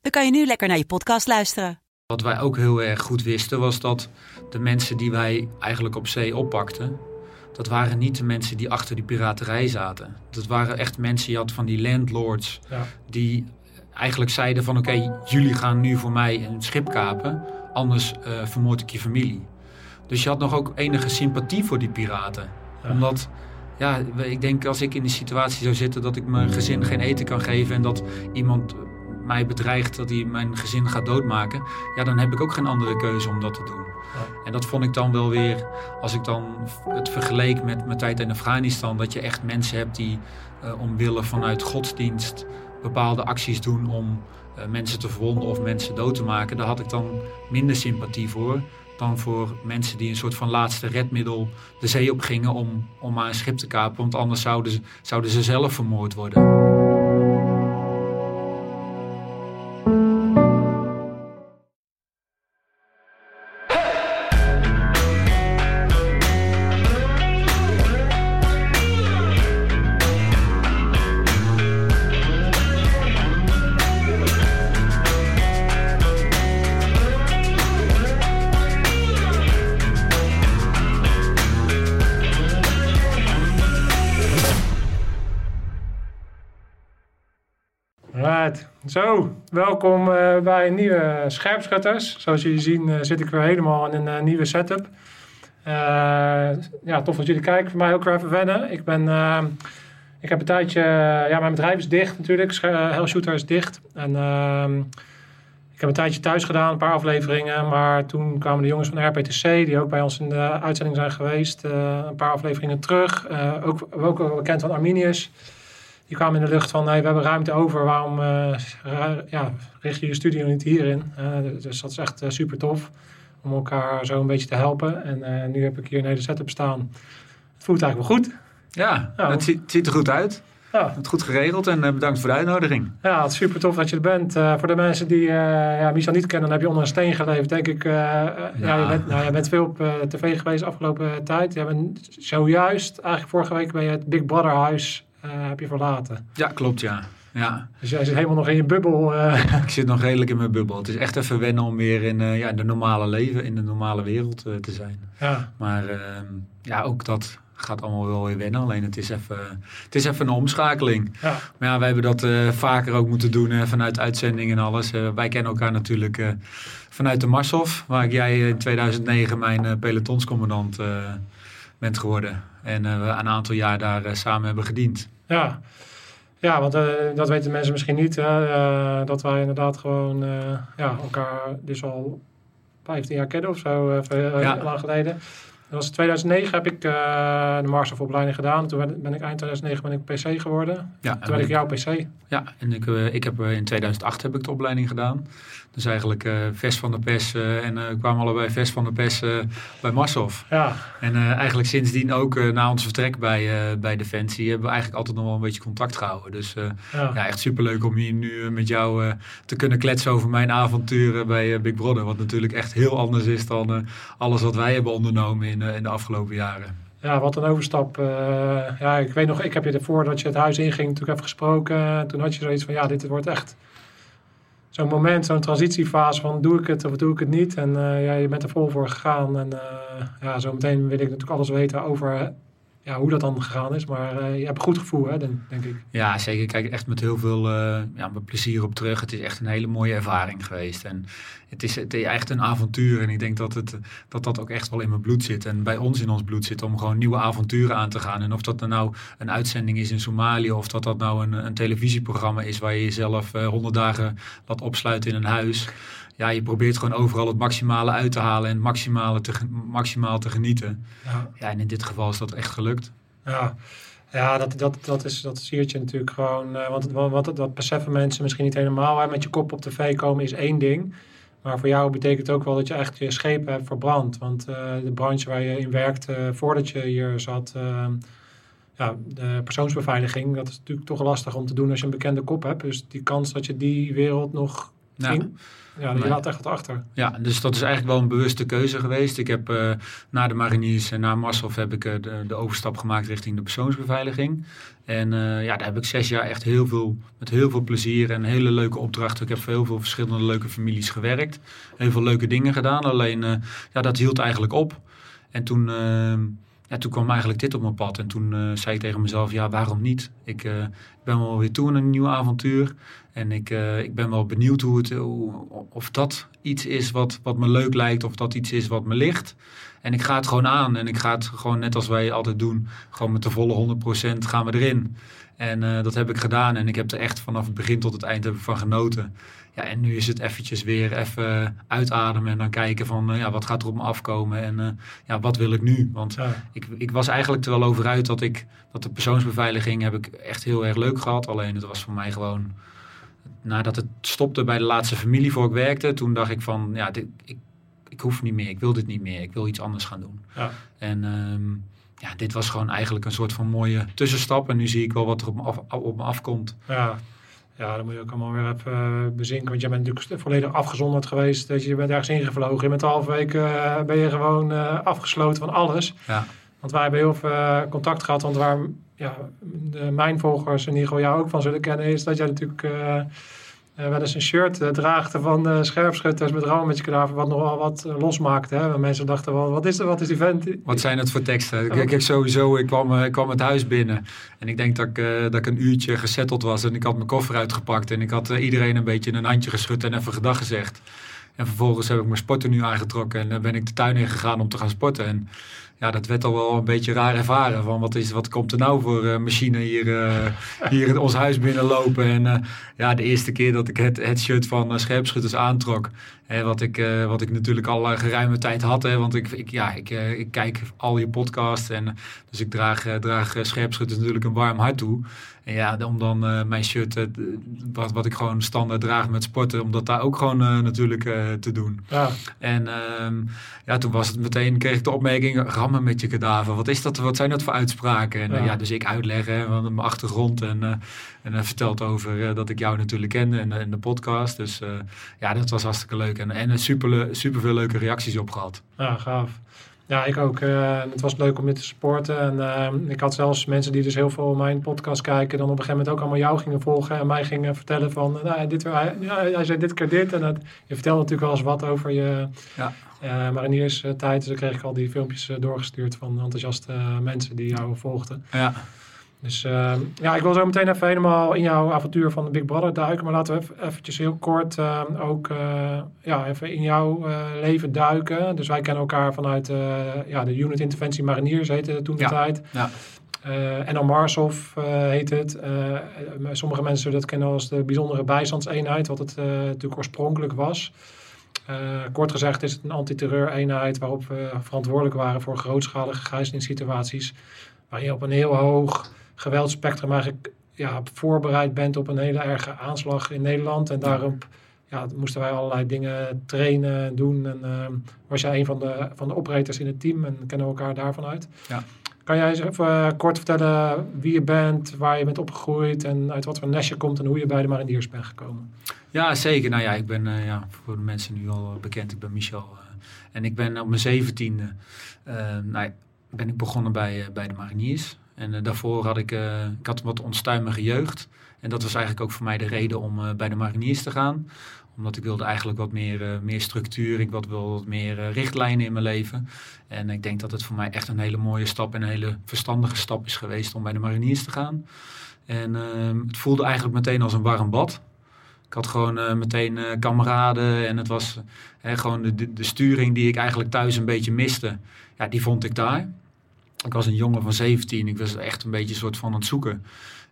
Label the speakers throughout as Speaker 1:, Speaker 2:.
Speaker 1: dan kan je nu lekker naar je podcast luisteren.
Speaker 2: Wat wij ook heel erg goed wisten was dat de mensen die wij eigenlijk op zee oppakten, dat waren niet de mensen die achter die piraterij zaten. Dat waren echt mensen, je had van die landlords,
Speaker 3: Ja.
Speaker 2: die eigenlijk zeiden van oké, jullie gaan nu voor mij een schip kapen, anders eh, vermoord ik je familie. Dus je had nog ook enige sympathie voor die piraten.
Speaker 3: Ja.
Speaker 2: Omdat, ja, ik denk als ik in die situatie zou zitten dat ik mijn gezin geen eten kan geven en dat iemand mij bedreigt dat hij mijn gezin gaat doodmaken, ja, dan heb ik ook geen andere keuze om dat te doen. En dat vond ik dan wel weer, als ik dan het vergeleek met mijn tijd in Afghanistan, dat je echt mensen hebt die eh, omwille vanuit godsdienst bepaalde acties doen om eh, mensen te verwonden of mensen dood te maken. Daar had ik dan minder sympathie voor dan voor mensen die een soort van laatste redmiddel de zee op gingen om, om maar een schip te kapen, want anders zouden ze, zouden ze zelf vermoord worden.
Speaker 3: Zo, welkom eh, bij een nieuwe Scherpschutters. Zoals jullie zien eh, zit ik weer helemaal in een eh, nieuwe setup. Ja, tof dat jullie kijken. Voor mij ook weer even wennen. Ik ben... ik heb een tijdje... ja, mijn bedrijf is dicht natuurlijk. Sche- eh, Hell Shooter is dicht. En ehm, ik heb een tijdje thuis gedaan, een paar afleveringen. Maar toen kwamen de jongens van RPTC, die ook bij ons in de uitzending zijn geweest, een paar afleveringen terug. Ook, ook bekend van Arminius. Die kwamen in de lucht van, hey, we hebben ruimte over, waarom eh, ra- ja, richt je je studio niet hierin? Eh, dus dat is echt eh, super tof om elkaar zo een beetje te helpen. En nu heb ik hier een hele setup staan. Het voelt eigenlijk wel goed.
Speaker 2: Ja, het, ziet, het ziet er goed uit.
Speaker 3: Ja,
Speaker 2: Het goed geregeld en bedankt voor de uitnodiging.
Speaker 3: ja het is super tof dat je er bent. Voor de mensen die eh ja, Michel niet kennen, dan heb je onder een steen geleefd, denk ik. eh, ja. je, bent, nou, je bent veel op tv geweest de afgelopen tijd. Je bent zojuist, eigenlijk vorige week, bij het Big Brother huis heb je verlaten.
Speaker 2: Ja, klopt ja. ja.
Speaker 3: Dus jij zit helemaal nog in je bubbel. eh.
Speaker 2: Ik zit nog redelijk in mijn bubbel. Het is echt even wennen om weer in eh, ja, in de normale leven, in de normale wereld eh, te zijn.
Speaker 3: ja.
Speaker 2: Maar ehm, ja, ook dat gaat allemaal wel weer wennen. Alleen het is even, het is even een omschakeling.
Speaker 3: Ja.
Speaker 2: Maar ja, wij hebben dat eh, vaker ook moeten doen eh, vanuit uitzending en alles. Eh, wij kennen elkaar natuurlijk eh, vanuit de Marshof, waar ik jij in 2009 mijn eh, pelotonscommandant eh, bent geworden. En eh, we een aantal jaar daar eh, samen hebben gediend.
Speaker 3: Ja, ja want eh, dat weten mensen misschien niet. Hè, dat wij inderdaad gewoon ja, elkaar dus al 15 jaar kennen of zo,
Speaker 2: Ja.
Speaker 3: lang geleden. Dat was in 2009 heb ik eh, de Marshof-opleiding gedaan. Toen ben, ik eind 2009 ben ik PC geworden.
Speaker 2: Ja,
Speaker 3: Toen werd ik jouw PC.
Speaker 2: Ja, en ik, eh, ik heb eh, in 2008 heb ik de opleiding gedaan. Dus eigenlijk eh vers van de pers eh, en kwamen allebei vers van de pers eh, bij Marshof.
Speaker 3: Ja,
Speaker 2: En eigenlijk sindsdien ook na ons vertrek bij, bij Defensie hebben we eigenlijk altijd nog wel een beetje contact gehouden. Dus
Speaker 3: ja.
Speaker 2: ja, echt superleuk om hier nu met jou te kunnen kletsen over mijn avonturen bij Big Brother. Wat natuurlijk echt heel anders is dan alles wat wij hebben ondernomen in, eh, in de afgelopen jaren.
Speaker 3: Ja, wat een overstap. Eh, ja, ik weet nog, ik heb je ervoor dat je het huis inging natuurlijk even gesproken. Toen had je zoiets van, ja, dit wordt echt zo'n moment, zo'n transitiefase van doe ik het of doe ik het niet. En eh, ja, je bent er vol voor gegaan. En ja, zo meteen wil ik natuurlijk alles weten over ja, hoe dat dan gegaan is. Maar eh, je hebt een goed gevoel, hè, denk, denk ik.
Speaker 2: Ja, zeker. Ik kijk echt met heel veel eh, ja, met plezier op terug. Het is echt een hele mooie ervaring geweest. En het is, het is echt een avontuur. En ik denk dat, het, dat dat ook echt wel in mijn bloed zit. En bij ons in ons bloed zit om gewoon nieuwe avonturen aan te gaan. En of dat nou een uitzending is in Somalië. Of dat dat nou een, een televisieprogramma is waar je jezelf eh, honderd dagen laat opsluiten in een huis. Ja, je probeert gewoon overal het maximale uit te halen en het maximale te, maximaal te genieten.
Speaker 3: Ja,
Speaker 2: Ja, en in dit geval is dat echt gelukt.
Speaker 3: ja. Ja, dat, dat, dat, is, dat zie je natuurlijk gewoon. Uh, want wat, wat, dat beseffen mensen misschien niet helemaal. Hè. Met je kop op tv komen is één ding. Maar voor jou betekent het ook wel dat je echt je schepen hebt verbrand. Want uh, de branche waar je in werkte voordat je hier zat, uh, ja, de persoonsbeveiliging, dat is natuurlijk toch lastig om te doen als je een bekende kop hebt. Dus die kans dat je die wereld nog In, ja, die laat echt wat achter.
Speaker 2: Ja, dus dat is eigenlijk wel een bewuste keuze geweest. Ik heb eh, na de mariniers en na Marshof heb ik eh, de, de overstap gemaakt richting de persoonsbeveiliging. En eh, ja, daar heb ik zes jaar echt heel veel, met heel veel plezier en hele leuke opdrachten. Ik heb voor heel veel verschillende leuke families gewerkt. Heel veel leuke dingen gedaan. Alleen, ja, dat hield eigenlijk op. En toen, toen kwam eigenlijk dit op mijn pad. En toen eh, zei ik tegen mezelf, ja, waarom niet? Ik eh, ben wel weer toe aan een nieuw avontuur. En ik, eh, ik ben wel benieuwd hoe het, of dat iets is wat, wat me leuk lijkt. Of dat iets is wat me ligt. En ik ga het gewoon aan. En ik ga het gewoon net als wij altijd doen. Gewoon met de volle 100% gaan we erin. En dat heb ik gedaan. En ik heb er echt vanaf het begin tot het eind ik van genoten. Ja, en nu is het eventjes weer even uitademen. En dan kijken van, eh, ja, wat gaat er op me afkomen? En eh, ja, wat wil ik nu? Want
Speaker 3: Ja.
Speaker 2: ik, ik was eigenlijk er wel over uit dat ik dat de persoonsbeveiliging heb ik echt heel erg leuk gehad. Alleen het was voor mij gewoon nadat het stopte bij de laatste familie voor ik werkte, toen dacht ik van ja, dit, ik, ik hoef niet meer, ik wil dit niet meer, ik wil iets anders gaan doen.
Speaker 3: Ja.
Speaker 2: En ehm, ja, dit was gewoon eigenlijk een soort van mooie tussenstap. En nu zie ik wel wat er op me, af, op me afkomt.
Speaker 3: Ja. Ja, dan moet je ook allemaal weer even eh, bezinken. Want jij bent natuurlijk volledig afgezonderd geweest. Dat je, bent ergens ingevlogen. Je bent een half week eh, ben je gewoon eh, afgesloten van alles.
Speaker 2: Ja,
Speaker 3: Want wij hebben heel veel contact gehad. Want waar ja, de, mijn volgers in ieder geval jou ook van zullen kennen... is dat jij natuurlijk wel eens een shirt eh, draagt van de scherpschutters... met Rauw met je kadaver, wat nogal wat eh, losmaakte. Hè? Mensen dachten wel, wat is er, wat is die vent?
Speaker 2: wat zijn het voor teksten? Ik, ik, sowieso, ik kwam, eh, ik kwam het huis binnen en ik denk dat ik, eh, dat ik een uurtje gezetteld was en ik had mijn koffer uitgepakt en ik had eh, iedereen een beetje een handje geschud en even gedag gezegd. En vervolgens heb ik mijn sporten aangetrokken en dan ben ik de tuin in gegaan om te gaan sporten. En ja, dat werd al wel een beetje raar ervaren. Van wat, is, wat komt er nou voor eh, machine hier, eh, hier in ons huis binnenlopen? En eh, ja, de eerste keer dat ik het, het shirt van scherpschutters aantrok. Hè, wat, ik, wat ik natuurlijk al geruime tijd had. Hè, want ik, ik, ja, ik, ik kijk al je podcasts. En, dus ik draag, draag scherpschutters natuurlijk een warm hart toe. En ja, om dan mijn shirt, wat, wat ik gewoon standaard draag met sporten, om dat daar ook gewoon natuurlijk te doen.
Speaker 3: Ja,
Speaker 2: En ehm, ja, toen was het meteen, kreeg ik de opmerking, rammen met je kadaver. Wat is dat, wat zijn dat voor uitspraken? En eh,
Speaker 3: Ja.
Speaker 2: ja, dus ik uitleggen van mijn achtergrond en, eh en eh, verteld over eh, dat ik jou natuurlijk kende en, en de podcast. Dus eh, ja, dat was hartstikke leuk. En, en super, super veel leuke reacties op gehad.
Speaker 3: Ja, gaaf. Ja, ik ook. Eh, het was leuk om dit te supporten. En eh, ik had zelfs mensen die dus heel veel mijn podcast kijken... dan op een gegeven moment ook allemaal jou gingen volgen... en mij gingen vertellen van... Nou, dit, hij, ja, hij zei dit keer dit. En dat, je vertelde natuurlijk wel eens wat over je
Speaker 2: Ja.
Speaker 3: eh marinierstijd. Dus dan kreeg ik al die filmpjes doorgestuurd... van enthousiaste mensen die jou volgden.
Speaker 2: Ja,
Speaker 3: Dus eh, ja, ik wil zo meteen even helemaal in jouw avontuur van de Big Brother duiken. Maar laten we even, eventjes heel kort eh, ook eh, ja, even in jouw eh, leven duiken. Dus wij kennen elkaar vanuit eh, ja, de Unit Interventie Mariniers, heette het toen de
Speaker 2: Ja.
Speaker 3: tijd.
Speaker 2: ja.
Speaker 3: En dan Marshof heet het. Sommige mensen zullen dat kennen als de bijzondere bijstandseenheid, wat het natuurlijk oorspronkelijk was. Kort gezegd is het een antiterreureenheid waarop we verantwoordelijk waren voor grootschalige gijzelingssituaties. Waar je op een heel hoog geweldsspectrum eigenlijk ja, voorbereid bent op een hele erge aanslag in Nederland. En daarop ja, moesten wij allerlei dingen trainen en doen. En eh, was jij een van de, van de operators in het team en kennen we elkaar daarvan uit.
Speaker 2: Ja.
Speaker 3: Kan jij eens even eh, kort vertellen wie je bent, waar je bent opgegroeid en uit wat voor nest je komt en hoe je bij de mariniers bent gekomen?
Speaker 2: Ja, zeker. Nou ja, ik ben eh, ja, voor de mensen nu al bekend. Ik ben Michel. eh, en ik ben op mijn zeventiende nou, ja, ben ik begonnen bij, bij de mariniers. En eh, daarvoor had ik, eh, had wat onstuimige jeugd. En dat was eigenlijk ook voor mij de reden om eh, bij de mariniers te gaan. Omdat ik wilde eigenlijk wat meer, meer structuur. Ik wilde wat meer richtlijnen in mijn leven. En ik denk dat het voor mij echt een hele mooie stap en een hele verstandige stap is geweest om bij de mariniers te gaan. En ehm, het voelde eigenlijk meteen als een warm bad. Ik had gewoon meteen kameraden en het was eh, gewoon de, de sturing die ik eigenlijk thuis een beetje miste. Ja, die vond ik daar. Ik was een jongen van 17, ik was echt een beetje een soort van aan het zoeken.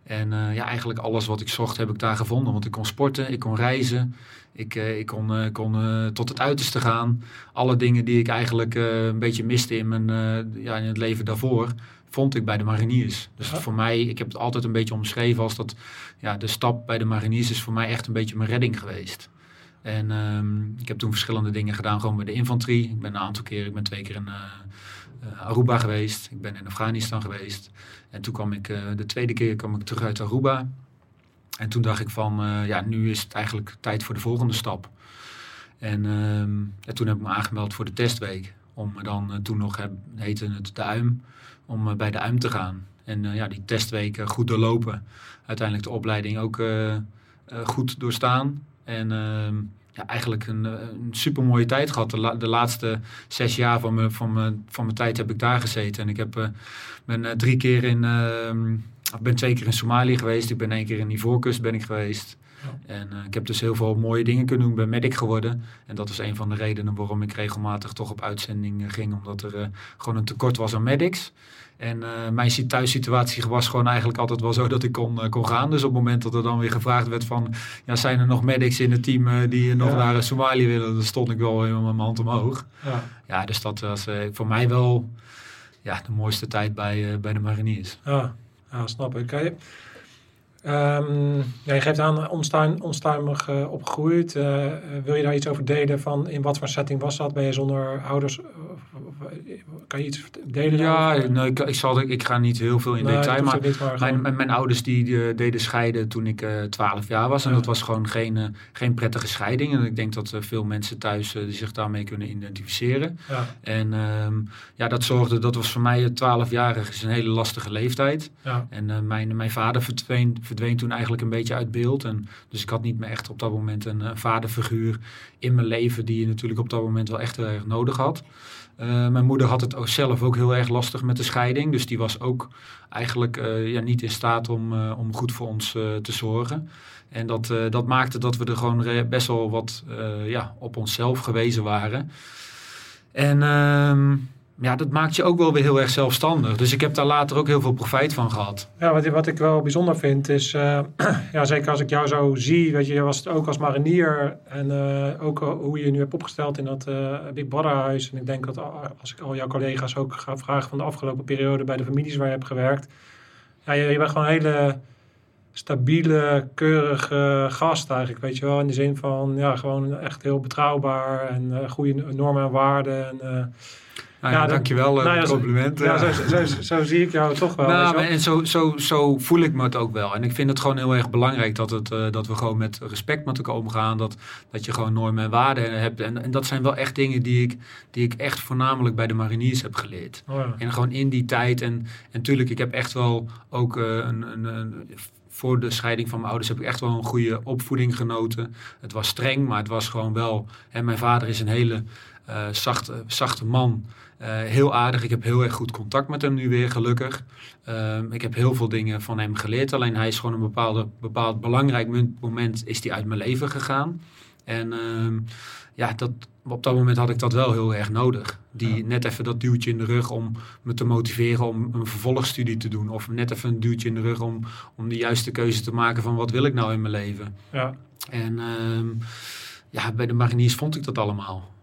Speaker 2: En eh, ja, eigenlijk alles wat ik zocht heb ik daar gevonden. Want ik kon sporten, ik kon reizen, ik, eh, ik kon, eh, kon tot het uiterste gaan. Alle dingen die ik eigenlijk een beetje miste in, mijn, ja, in het leven daarvoor, vond ik bij de mariniers. Dus
Speaker 3: Ja.
Speaker 2: voor mij, ik heb het altijd een beetje omschreven als dat, ja, de stap bij de mariniers is voor mij echt een beetje mijn redding geweest. En ehm, ik heb toen verschillende dingen gedaan, gewoon bij de infanterie. Ik ben een aantal keer, ik ben twee keer eh, Aruba geweest. Ik ben in Afghanistan geweest. En toen kwam ik, eh, de tweede keer kwam ik terug uit Aruba. En toen dacht ik van, eh, ja, nu is het eigenlijk tijd voor de volgende stap. En ehm, ja, toen heb ik me aangemeld voor de testweek. Om dan, eh, toen nog heb, heette het de UIM, om eh, bij de UIM te gaan. En eh, ja, die testweek eh, goed doorlopen. Uiteindelijk de opleiding ook eh, eh, goed doorstaan. En ehm, ja, eigenlijk een, eh, een super mooie tijd gehad. De, la- de laatste zes jaar van mijn, van, mijn, van mijn tijd heb ik daar gezeten. En ik heb, eh, ben eh, drie keer in, ik ben twee keer in Somalië geweest. Ik ben één keer in Ivoorkust ben ik geweest. En ik heb dus heel veel mooie dingen kunnen doen. Ik ben medic geworden. En dat was een van de redenen waarom ik regelmatig toch op uitzending ging. Omdat er gewoon een tekort was aan medics. En eh, mijn si- thuissituatie was gewoon eigenlijk altijd wel zo dat ik kon, eh, kon gaan. Dus op het moment dat er dan weer gevraagd werd van... Ja, zijn er nog medics in het team eh, die nog
Speaker 3: Ja.
Speaker 2: naar Somalië willen? Dan stond ik wel helemaal met mijn hand omhoog.
Speaker 3: Ja.
Speaker 2: Ja, dus dat was voor mij wel ja, de mooiste tijd bij, bij de mariniers.
Speaker 3: Ja, ja snap ik. Ehm, ja, je geeft aan onstuim, onstuimig eh, opgegroeid. Eh, eh, wil je daar iets over delen van in wat voor setting was dat? Ben je zonder ouders? Of- kan je iets delen?
Speaker 2: Ja, nee, ik, ik, zal, ik ga niet heel veel in
Speaker 3: Nee,
Speaker 2: detail, maar
Speaker 3: ook niet, maar
Speaker 2: Mijn,
Speaker 3: gewoon-
Speaker 2: mijn, mijn ouders die, eh, deden scheiden toen ik eh 12 jaar was. En
Speaker 3: Ja.
Speaker 2: dat was gewoon geen, eh, geen prettige scheiding. En ik denk dat eh, veel mensen thuis eh, zich daarmee kunnen identificeren.
Speaker 3: ja,
Speaker 2: En ehm, ja, dat zorgde, dat was voor mij 12-jarig is een hele lastige leeftijd.
Speaker 3: ja,
Speaker 2: En eh, mijn, mijn vader verdween, verdween toen eigenlijk een beetje uit beeld. En, dus ik had niet meer echt op dat moment een, eh, vaderfiguur in mijn leven die je natuurlijk op dat moment wel echt heel erg nodig had. Eh, mijn moeder had het ook zelf ook heel erg lastig met de scheiding. Dus die was ook eigenlijk eh, ja, niet in staat om, om goed voor ons te zorgen. En dat, dat maakte dat we er gewoon best wel wat ja, op onszelf gewezen waren. En ehm, ja, dat maakt je ook wel weer heel erg zelfstandig. Dus ik heb daar later ook heel veel profijt van gehad.
Speaker 3: ja wat, wat ik wel bijzonder vind is, eh, ja, zeker als ik jou zo zie, weet je, was het ook als marinier en eh, ook hoe je je nu hebt opgesteld in dat eh, Big Brother huis. En ik denk dat al- als ik al jouw collega's ook ga vragen van de afgelopen periode bij de families waar je hebt gewerkt. Ja, je, je bent gewoon een hele stabiele, keurige gast eigenlijk, weet je wel. In de zin van, ja, gewoon echt heel betrouwbaar en goede normen en waarden. En,
Speaker 2: Nou,
Speaker 3: Ja,
Speaker 2: dankjewel, uh,
Speaker 3: nou ja, zo-
Speaker 2: compliment.
Speaker 3: ja,
Speaker 2: eh.
Speaker 3: zo, zo, zo, zo zie ik jou toch wel.
Speaker 2: Nou,
Speaker 3: wel.
Speaker 2: en zo, zo, zo voel ik me het ook wel. En ik vind het gewoon heel erg belangrijk dat, het, eh, dat we gewoon met respect met elkaar omgaan. Dat, dat je gewoon normen en waarden hebt. En, en dat zijn wel echt dingen die ik, die ik echt voornamelijk bij de mariniers heb geleerd.
Speaker 3: Oh.
Speaker 2: En gewoon in die tijd. En, en tuurlijk, ik heb echt wel ook eh, een, een, een- Voor de scheiding van mijn ouders heb ik echt wel een goede opvoeding genoten. Het was streng, maar het was gewoon wel. En mijn vader is een hele eh, zachte, zachte man. Eh, heel aardig. Ik heb heel erg goed contact met hem nu weer, gelukkig. Ehm, ik heb heel veel dingen van hem geleerd. Alleen hij is gewoon een bepaalde, bepaald belangrijk moment is die uit mijn leven gegaan. En ehm, ja, dat, op dat moment had ik dat wel heel erg nodig. Die,
Speaker 3: Ja.
Speaker 2: Net even dat duwtje in de rug om me te motiveren om een vervolgstudie te doen. Of net even een duwtje in de rug om, om de juiste keuze te maken van wat wil ik nou in mijn leven.
Speaker 3: Ja.
Speaker 2: En ehm, ja, bij de mariniers vond ik dat allemaal.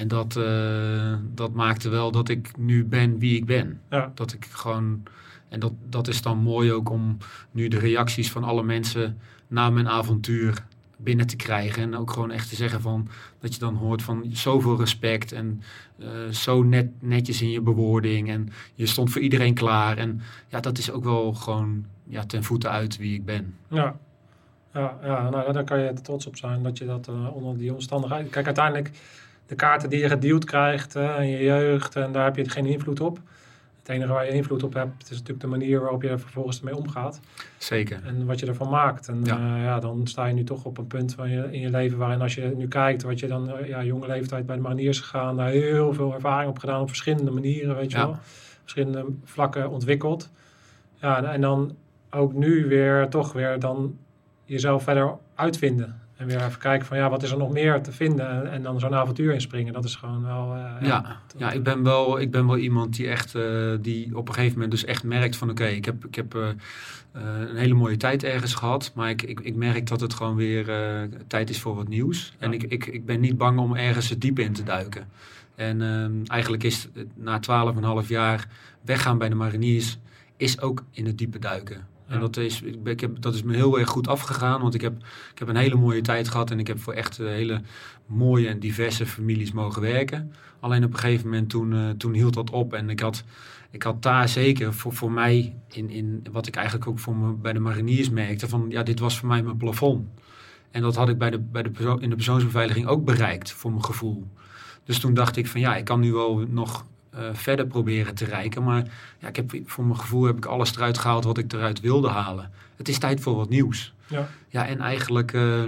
Speaker 2: En dat, eh, dat maakte wel dat ik nu ben wie ik ben.
Speaker 3: Ja.
Speaker 2: Dat ik gewoon. En dat, dat is dan mooi ook om nu de reacties van alle mensen na mijn avontuur binnen te krijgen. En ook gewoon echt te zeggen van dat je dan hoort van zoveel respect en eh, zo net, netjes in je bewoording. En je stond voor iedereen klaar. En ja, dat is ook wel gewoon ja, ten voete uit wie ik ben.
Speaker 3: Ja. Ja, ja nou, daar kan je trots op zijn dat je dat eh, onder die omstandigheden... Kijk, uiteindelijk de kaarten die je gedeeld krijgt eh, in je jeugd, en daar heb je geen invloed op. Het enige waar je invloed op hebt, is natuurlijk de manier waarop je er vervolgens ermee omgaat.
Speaker 2: Zeker.
Speaker 3: En wat je ervan maakt. En
Speaker 2: Ja.
Speaker 3: ja. ja, dan sta je nu toch op een punt van je, in je leven waarin als je nu kijkt, wat je dan, eh, ja, jonge leeftijd bij de mariniers gegaan, daar heel veel ervaring op gedaan op verschillende manieren, weet je
Speaker 2: Ja.
Speaker 3: wel. Verschillende vlakken ontwikkeld. Ja, en- en dan ook nu weer toch weer dan jezelf verder uitvinden. En weer even kijken van ja, wat is er nog meer te vinden? En, en dan zo'n avontuur inspringen. Dat is gewoon wel... eh,
Speaker 2: Ja, ja ik, ben wel, ik ben wel iemand die echt eh, die op een gegeven moment dus echt merkt van oké, ik heb, ik heb eh, een hele mooie tijd ergens gehad. Maar ik, ik, ik merk dat het gewoon weer tijd is voor wat nieuws. En ik, ik, ik ben niet bang om ergens het diep in te duiken. En ehm, eigenlijk is na 12,5 jaar weggaan bij de mariniers is ook in het diepe duiken.
Speaker 3: Ja.
Speaker 2: En dat is, ik, heb, dat is me heel erg goed afgegaan, want ik heb, ik heb een hele mooie tijd gehad en ik heb voor echt eh, hele mooie en diverse families mogen werken. Alleen op een gegeven moment toen, eh, toen hield dat op en ik had, ik had daar zeker voor, voor mij, in, in wat ik eigenlijk ook voor me, bij de mariniers merkte, van ja, dit was voor mij mijn plafond. En dat had ik bij de, bij de in de persoonsbeveiliging ook bereikt, voor mijn gevoel. Dus toen dacht ik van ja, ik kan nu wel nog eh, verder proberen te reiken. Maar ja, ik heb, voor mijn gevoel heb ik alles eruit gehaald wat ik eruit wilde halen. Het is tijd voor wat nieuws.
Speaker 3: Ja.
Speaker 2: Ja, en eigenlijk eh,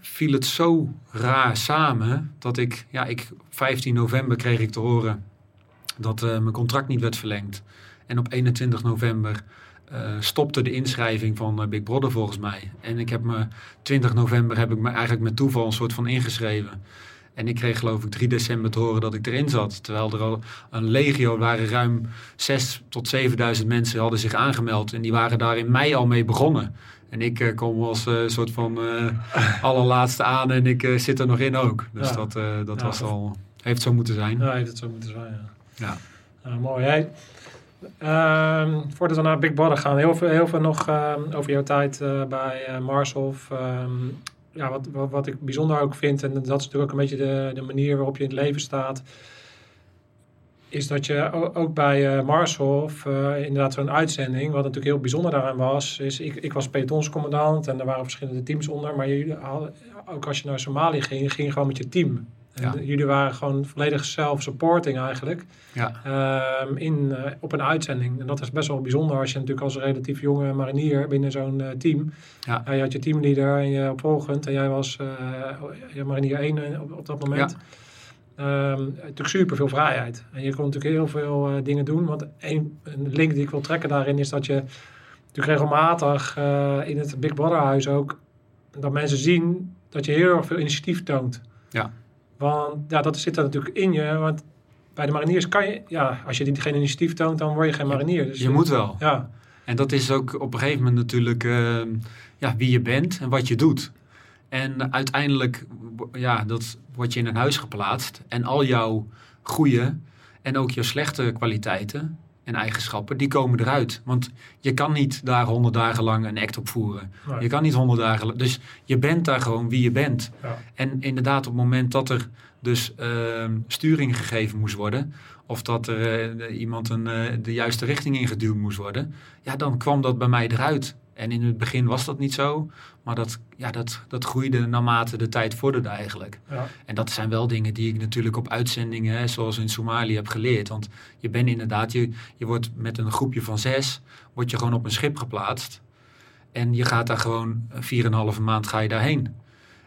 Speaker 2: viel het zo raar samen dat ik, ja, ik, 15 november kreeg ik te horen dat eh, mijn contract niet werd verlengd. En op 21 november eh, stopte de inschrijving van Big Brother volgens mij. En ik heb me, 20 november heb ik me eigenlijk met toeval een soort van ingeschreven. En ik kreeg geloof ik 3 december te horen dat ik erin zat. Terwijl er al een legio waren, ruim 6 tot 7000 mensen hadden zich aangemeld. En die waren daar in mei al mee begonnen. En ik eh, kom als eh, soort van eh, allerlaatste aan en ik zit er nog in ook. Dus
Speaker 3: Ja.
Speaker 2: dat, dat
Speaker 3: Ja,
Speaker 2: was al, heeft zo moeten zijn.
Speaker 3: Ja, dat zou moeten zijn, ja.
Speaker 2: Ja.
Speaker 3: Mooi. Hey, ehm, voordat we naar Big Brother gaan, heel veel, heel veel nog ehm, over jouw tijd bij Marshof. Ja, wat, wat, wat ik bijzonder ook vind, en dat is natuurlijk ook een beetje de, de manier waarop je in het leven staat, is dat je ook bij eh Marshof, eh, inderdaad zo'n uitzending, wat natuurlijk heel bijzonder daaraan was, is ik, ik was pelotonscommandant en er waren verschillende teams onder, maar hadden- ook als je naar Somalië ging, ging je gewoon met je team. En jullie waren gewoon volledig self-supporting eigenlijk
Speaker 2: Ja.
Speaker 3: ehm, in, eh, op een uitzending. En dat is best wel bijzonder als je natuurlijk als relatief jonge marinier binnen zo'n eh, team.
Speaker 2: Ja.
Speaker 3: je had je teamleader en je opvolgend en jij was eh, je marinier 1 op, op dat moment. Ehm, natuurlijk super veel vrijheid. En je kon natuurlijk heel veel eh, dingen doen. Want een, een link die ik wil trekken daarin is dat je natuurlijk regelmatig eh, in het Big Brother huis ook dat mensen zien dat je heel erg veel initiatief toont.
Speaker 2: Ja.
Speaker 3: Want ja, dat zit er natuurlijk in je. Want bij de mariniers kan je, ja, als je die geen initiatief toont, dan word je geen marinier. Dus
Speaker 2: Je moet wel.
Speaker 3: Ja,
Speaker 2: En dat is ook op een gegeven moment natuurlijk eh, ja, wie je bent en wat je doet. En uiteindelijk ja, dat word je in een huis geplaatst. En al jouw goede en ook jouw slechte kwaliteiten en eigenschappen, die komen eruit. Want je kan niet daar honderd dagen lang een act op voeren.
Speaker 3: Nee.
Speaker 2: Je kan niet honderd dagen lang... Dus je bent daar gewoon wie je bent.
Speaker 3: ja.
Speaker 2: En inderdaad, op het moment dat er dus ehm, sturing gegeven moest worden, of dat er eh, iemand een, eh, de juiste richting ingeduwd moest worden, ja, dan kwam dat bij mij eruit. En in het begin was dat niet zo, maar dat, ja, dat, dat groeide naarmate de tijd vorderde eigenlijk.
Speaker 3: ja.
Speaker 2: En dat zijn wel dingen die ik natuurlijk op uitzendingen, hè, zoals in Somalië, heb geleerd. Want je bent inderdaad, je, je wordt met een groepje van zes, word je gewoon op een schip geplaatst. En je gaat daar gewoon een vier en een halve maand ga je daarheen.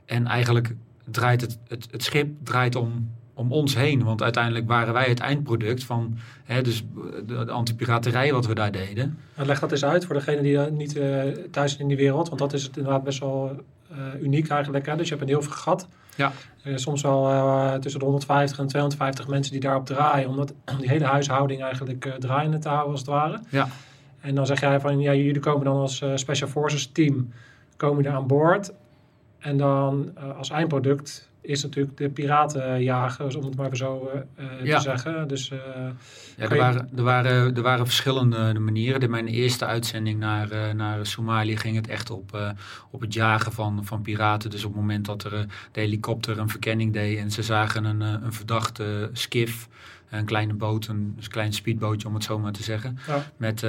Speaker 2: En eigenlijk draait het, het, het schip draait om, om ons heen. Want uiteindelijk waren wij het eindproduct van hè, dus de, de antipiraterij wat we daar deden.
Speaker 3: En leg dat eens uit voor degene die niet eh, thuis in die wereld. Want dat is het inderdaad best wel eh, uniek eigenlijk. Hè? Dus je hebt een heel veel gat.
Speaker 2: Ja.
Speaker 3: Eh, soms wel tussen de 150 en 250 mensen die daarop draaien. Om, dat, om die hele huishouding eigenlijk draaiende te houden als het ware.
Speaker 2: Ja.
Speaker 3: En dan zeg jij van, ja, jullie komen dan als Special Forces team komen er aan boord. En dan als eindproduct is natuurlijk de piratenjagers, om het maar zo eh, eh,
Speaker 2: Ja.
Speaker 3: te zeggen. Dus eh,
Speaker 2: Ja, er, waren, er, waren, er waren verschillende manieren. In mijn eerste uitzending naar, naar Somalië ging het echt op, op het jagen van, van piraten. Dus op het moment dat er de helikopter een verkenning deed en ze zagen een, een verdachte skif, een kleine boot, een, klein speedbootje om het zo maar te zeggen.
Speaker 3: Ja.
Speaker 2: Met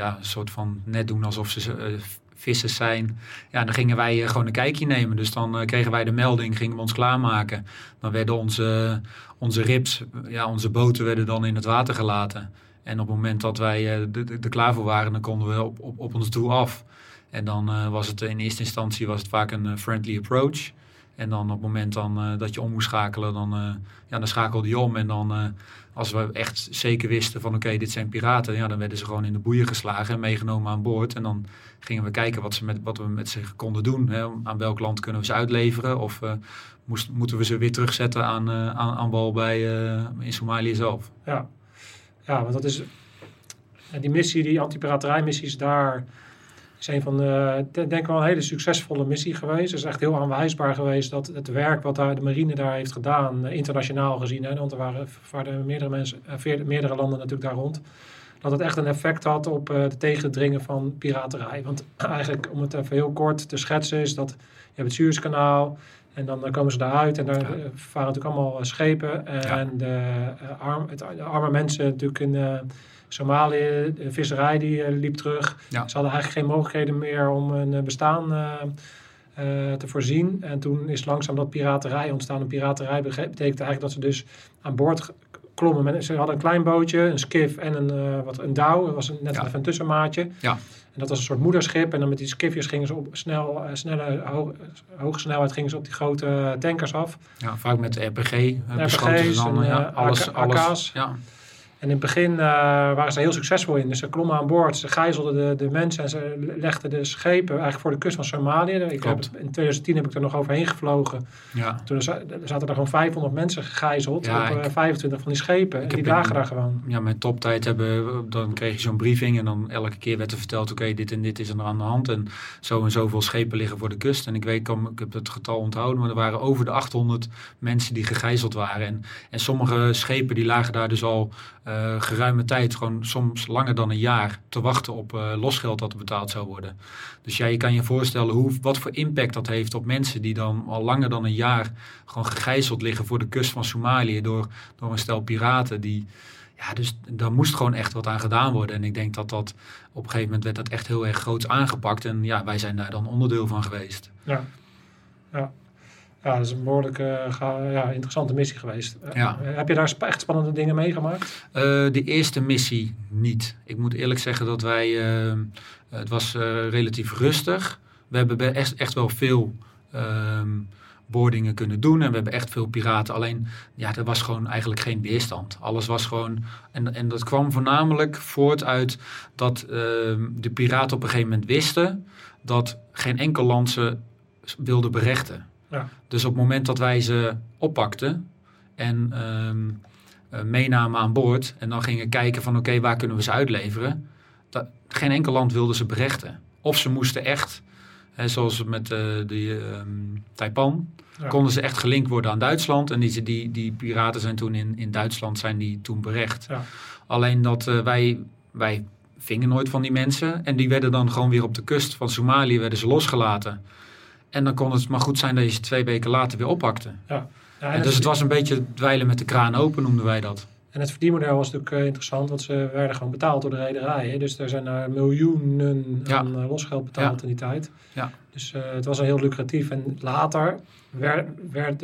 Speaker 2: ja, een soort van net doen alsof ze eh, vissers zijn. Ja, dan gingen wij eh, gewoon een kijkje nemen. Dus dan eh, kregen wij de melding, gingen we ons klaarmaken. Dan werden onze, onze rips, ja, onze boten werden dan in het water gelaten. En op het moment dat wij eh, er- er klaar voor waren, dan konden we op, op, ons doel af. En dan eh, was het in eerste instantie was het vaak een eh, friendly approach. En dan op het moment dan, eh, dat je om moest schakelen, dan, eh, ja, dan schakelde je om. En dan, eh, als we echt zeker wisten van oké, dit zijn piraten, ja, dan werden ze gewoon in de boeien geslagen en meegenomen aan boord. En dan gingen we kijken wat, ze met, wat we met ze konden doen. Hè. Aan welk land kunnen we ze uitleveren? Of moest, moeten we ze weer terugzetten aan, aan, aan wal bij, in Somalië zelf?
Speaker 3: Ja. ja, want dat is die missie, die antipiraterijmissies daar is een van de, denk ik wel een hele succesvolle missie geweest. Het is echt heel aanwijsbaar geweest dat het werk wat daar de marine daar heeft gedaan, eh, internationaal gezien, hè, want er waren, waren meerdere, mensen, eh, meerdere landen natuurlijk daar rond, dat het echt een effect had op uh, de tegendringen van piraterij. Want eigenlijk, om het even heel kort te schetsen, is dat je hebt het Suezkanaal en dan komen ze daaruit en daar varen natuurlijk allemaal schepen. En de, arm, het, de arme mensen natuurlijk in Somalië, de visserij die eh, liep terug. Ze hadden eigenlijk geen mogelijkheden meer om een eh, bestaan uh, te voorzien. En toen is langzaam dat piraterij ontstaan. En piraterij betekent eigenlijk dat ze dus aan boord klommen. Ze hadden een klein bootje, een skiff en een, uh, wat, een douw. Dat was een, net even een tussenmaatje.
Speaker 2: Ja.
Speaker 3: En dat was een soort moederschip. En dan met die skifjes gingen ze op snel, uh, snelle, hoge snelheid gingen ze op die grote tankers af.
Speaker 2: Ja, vaak met de RPG. RPG's en, ja, alles, alles. Ja.
Speaker 3: En in het begin uh, waren ze heel succesvol in. Dus ze klommen aan boord, ze gijzelden de, de mensen en ze legden de schepen eigenlijk voor de kust van Somalië. Ik heb, in 2010 heb ik er nog overheen gevlogen. Ja. Toen zaten er gewoon 500 mensen gegijzeld op 25 eh, van die schepen. En die lagen daar gewoon.
Speaker 2: Ja, mijn toptijd hebben, dan kreeg je zo'n briefing en dan elke keer werd er verteld, oké, dit en dit is er aan de hand. En zo en zoveel schepen liggen voor de kust. En ik weet, ik heb het getal onthouden, maar er waren over de 800 mensen die gegijzeld waren. En, en sommige schepen die lagen daar dus al uh, geruime tijd, gewoon soms langer dan een jaar, te wachten op uh, losgeld dat er betaald zou worden. Dus ja, je kan je voorstellen hoe, wat voor impact dat heeft op mensen die dan al langer dan een jaar gewoon gegijzeld liggen voor de kust van Somalië door, door een stel piraten. Die, ja, dus daar moest gewoon echt wat aan gedaan worden. En ik denk dat dat op een gegeven moment werd dat echt heel erg groot aangepakt. En ja, wij zijn daar dan onderdeel van geweest.
Speaker 3: Ja, ja. Ja, dat is een behoorlijk uh, ja, interessante missie geweest. Eh, ja. heb je daar echt spannende dingen meegemaakt?
Speaker 2: Uh, de eerste missie niet. Ik moet eerlijk zeggen dat wij... het was relatief rustig. We hebben echt, echt wel veel ehm, boordingen kunnen doen. En we hebben echt veel piraten. Alleen, ja, er was gewoon eigenlijk geen weerstand. Alles was gewoon... En, en dat kwam voornamelijk voort uit dat ehm, de piraten op een gegeven moment wisten... dat geen enkel land ze wilde berechten. Dus op het moment dat wij ze oppakten en um, meenamen aan boord en dan gingen kijken van oké, waar kunnen we ze uitleveren? Dat, geen enkel land wilde ze berechten. Of ze moesten echt, hè, zoals met uh, de um, Taipan, konden ze echt gelinkt worden aan Duitsland. En die, die, die piraten zijn toen in, in Duitsland zijn die toen berecht. Ja. Alleen dat uh, wij, wij vingen nooit van die mensen. En die werden dan gewoon weer op de kust van Somalië werden ze losgelaten. En dan kon het maar goed zijn dat je ze twee weken later weer oppakte. Ja. ja dus het was een beetje dweilen met de kraan open, noemden wij dat.
Speaker 3: En het verdienmodel was natuurlijk uh, interessant, want ze werden gewoon betaald door de rederijen. Dus er zijn er miljoenen aan uh, losgeld betaald in die tijd. Ja. Dus uh, het was al heel lucratief. En later werd, werd,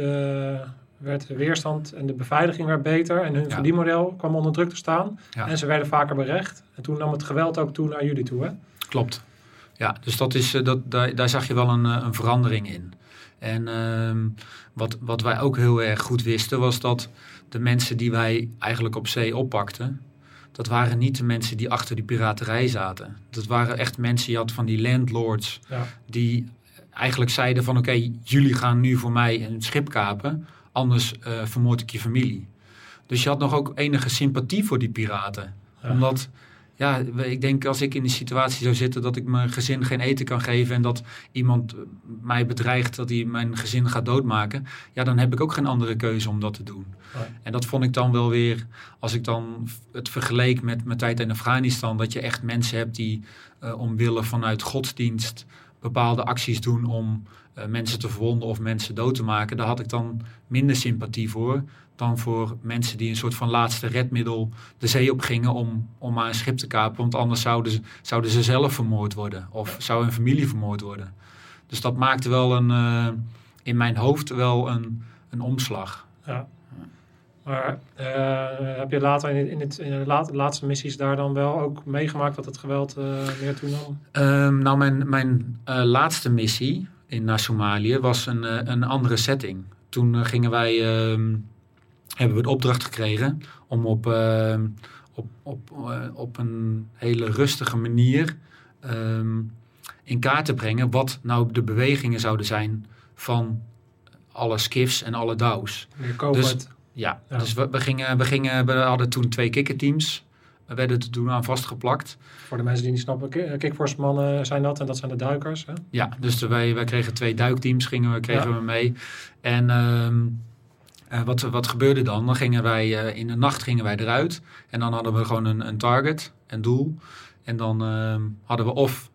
Speaker 3: werd, de weerstand en de beveiliging werd beter. En hun verdienmodel kwam onder druk te staan. En ze werden vaker berecht. En toen nam het geweld ook toe naar jullie toe, hè?
Speaker 2: Klopt. Ja, dus dat is, eh, dat, daar, daar zag je wel een, eh, een verandering in. En uh, wat, wat wij ook heel erg goed wisten was dat de mensen die wij eigenlijk op zee oppakten, dat waren niet de mensen die achter die piraterij zaten. Dat waren echt mensen, je had van die landlords, ja. die eigenlijk zeiden van oké, jullie gaan nu voor mij een schip kapen, anders uh, vermoord ik je familie. Dus je had nog ook enige sympathie voor die piraten. Omdat ja, ik denk als ik in die situatie zou zitten dat ik mijn gezin geen eten kan geven en dat iemand mij bedreigt dat hij mijn gezin gaat doodmaken, ja, dan heb ik ook geen andere keuze om dat te doen. En dat vond ik dan wel weer, als ik dan het vergeleek met mijn tijd in Afghanistan, dat je echt mensen hebt die uh, omwille vanuit godsdienst bepaalde acties doen om uh, mensen te verwonden of mensen dood te maken, daar had ik dan minder sympathie voor dan voor mensen die een soort van laatste redmiddel de zee op gingen om, om maar een schip te kapen. Want anders zouden ze, zouden ze zelf vermoord worden of zou hun familie vermoord worden. Dus dat maakte wel een, uh, in mijn hoofd wel een, een omslag. Ja.
Speaker 3: Maar uh, heb je later in, in, het, in de laatste missies daar dan wel ook meegemaakt dat het geweld uh, meer toenam?
Speaker 2: Um, nou, mijn, mijn laatste missie in, naar Somalië was een, eh, een andere setting. Toen eh, gingen wij, ehm, hebben we de opdracht gekregen om op, ehm, op, op, eh, op een hele rustige manier ehm, in kaart te brengen wat nou de bewegingen zouden zijn van alle skiffs en alle douws.
Speaker 3: Weer COVID.
Speaker 2: Ja,
Speaker 3: Ja.
Speaker 2: dus we, we, gingen, we, gingen, we hadden toen twee kikkerteams. We werden er toen aan vastgeplakt.
Speaker 3: Voor de mensen die niet snappen, ki- kickforce mannen zijn dat en dat zijn de duikers. Hè?
Speaker 2: Ja, dus wij, wij kregen twee duikteams gingen we, kregen
Speaker 3: Ja.
Speaker 2: we mee. En ehm, eh, wat, wat gebeurde dan? Dan gingen wij eh, in de nacht gingen wij eruit. En dan hadden we gewoon een, een target, een doel. En dan ehm, hadden we of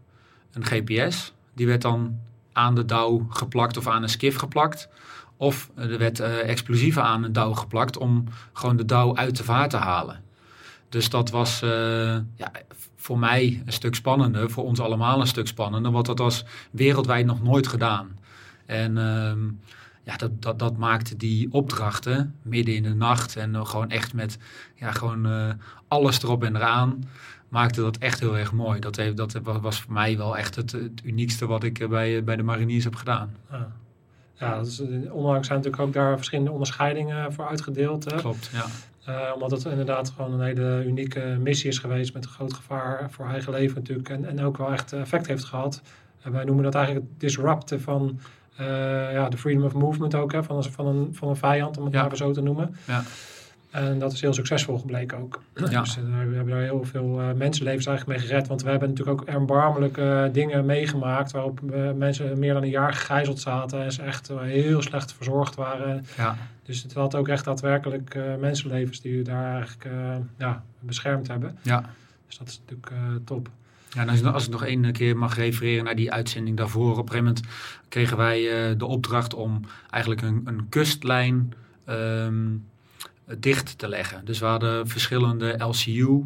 Speaker 2: een GPS. Die werd dan aan de douw geplakt of aan een skiff geplakt. Of er werd eh, explosieven aan een douw geplakt om gewoon de douw uit de vaart te halen. Dus dat was ja, voor mij een stuk spannender, voor ons allemaal een stuk spannender, want dat was wereldwijd nog nooit gedaan. En ehm, ja, dat, dat, dat maakte die opdrachten midden in de nacht en eh, gewoon echt met ja, gewoon, eh, alles erop en eraan, maakte dat echt heel erg mooi. Dat, heeft, dat was voor mij wel echt het, het uniekste wat ik eh, bij, bij de mariniers heb gedaan.
Speaker 3: Ja, ja eh, onlangs zijn natuurlijk ook daar verschillende onderscheidingen voor uitgedeeld. Hè?
Speaker 2: Klopt, ja.
Speaker 3: Eh, omdat het inderdaad gewoon een hele unieke missie is geweest met een groot gevaar voor eigen leven natuurlijk. En, en ook wel echt effect heeft gehad. En wij noemen dat eigenlijk het disrupten van eh, ja, de freedom of movement ook. Hè, van, een, van, een, van een vijand, om het
Speaker 2: Ja.
Speaker 3: maar zo te noemen.
Speaker 2: Ja.
Speaker 3: En dat is heel succesvol gebleken ook.
Speaker 2: Ja.
Speaker 3: Dus eh, we hebben daar heel veel eh, mensenlevens eigenlijk mee gered. Want we hebben natuurlijk ook erbarmelijke dingen meegemaakt. Waarop eh, mensen meer dan een jaar gegijzeld zaten. En ze echt eh, heel slecht verzorgd waren.
Speaker 2: ja.
Speaker 3: Dus het had ook echt daadwerkelijk eh, mensenlevens die we daar eigenlijk eh, ja, beschermd hebben.
Speaker 2: ja.
Speaker 3: Dus dat is natuurlijk eh, top.
Speaker 2: Ja, als, ik- nog één keer mag refereren naar die uitzending daarvoor. Op een kregen wij eh, de opdracht om eigenlijk een, een kustlijn ehm, dicht te leggen. Dus we hadden verschillende LCU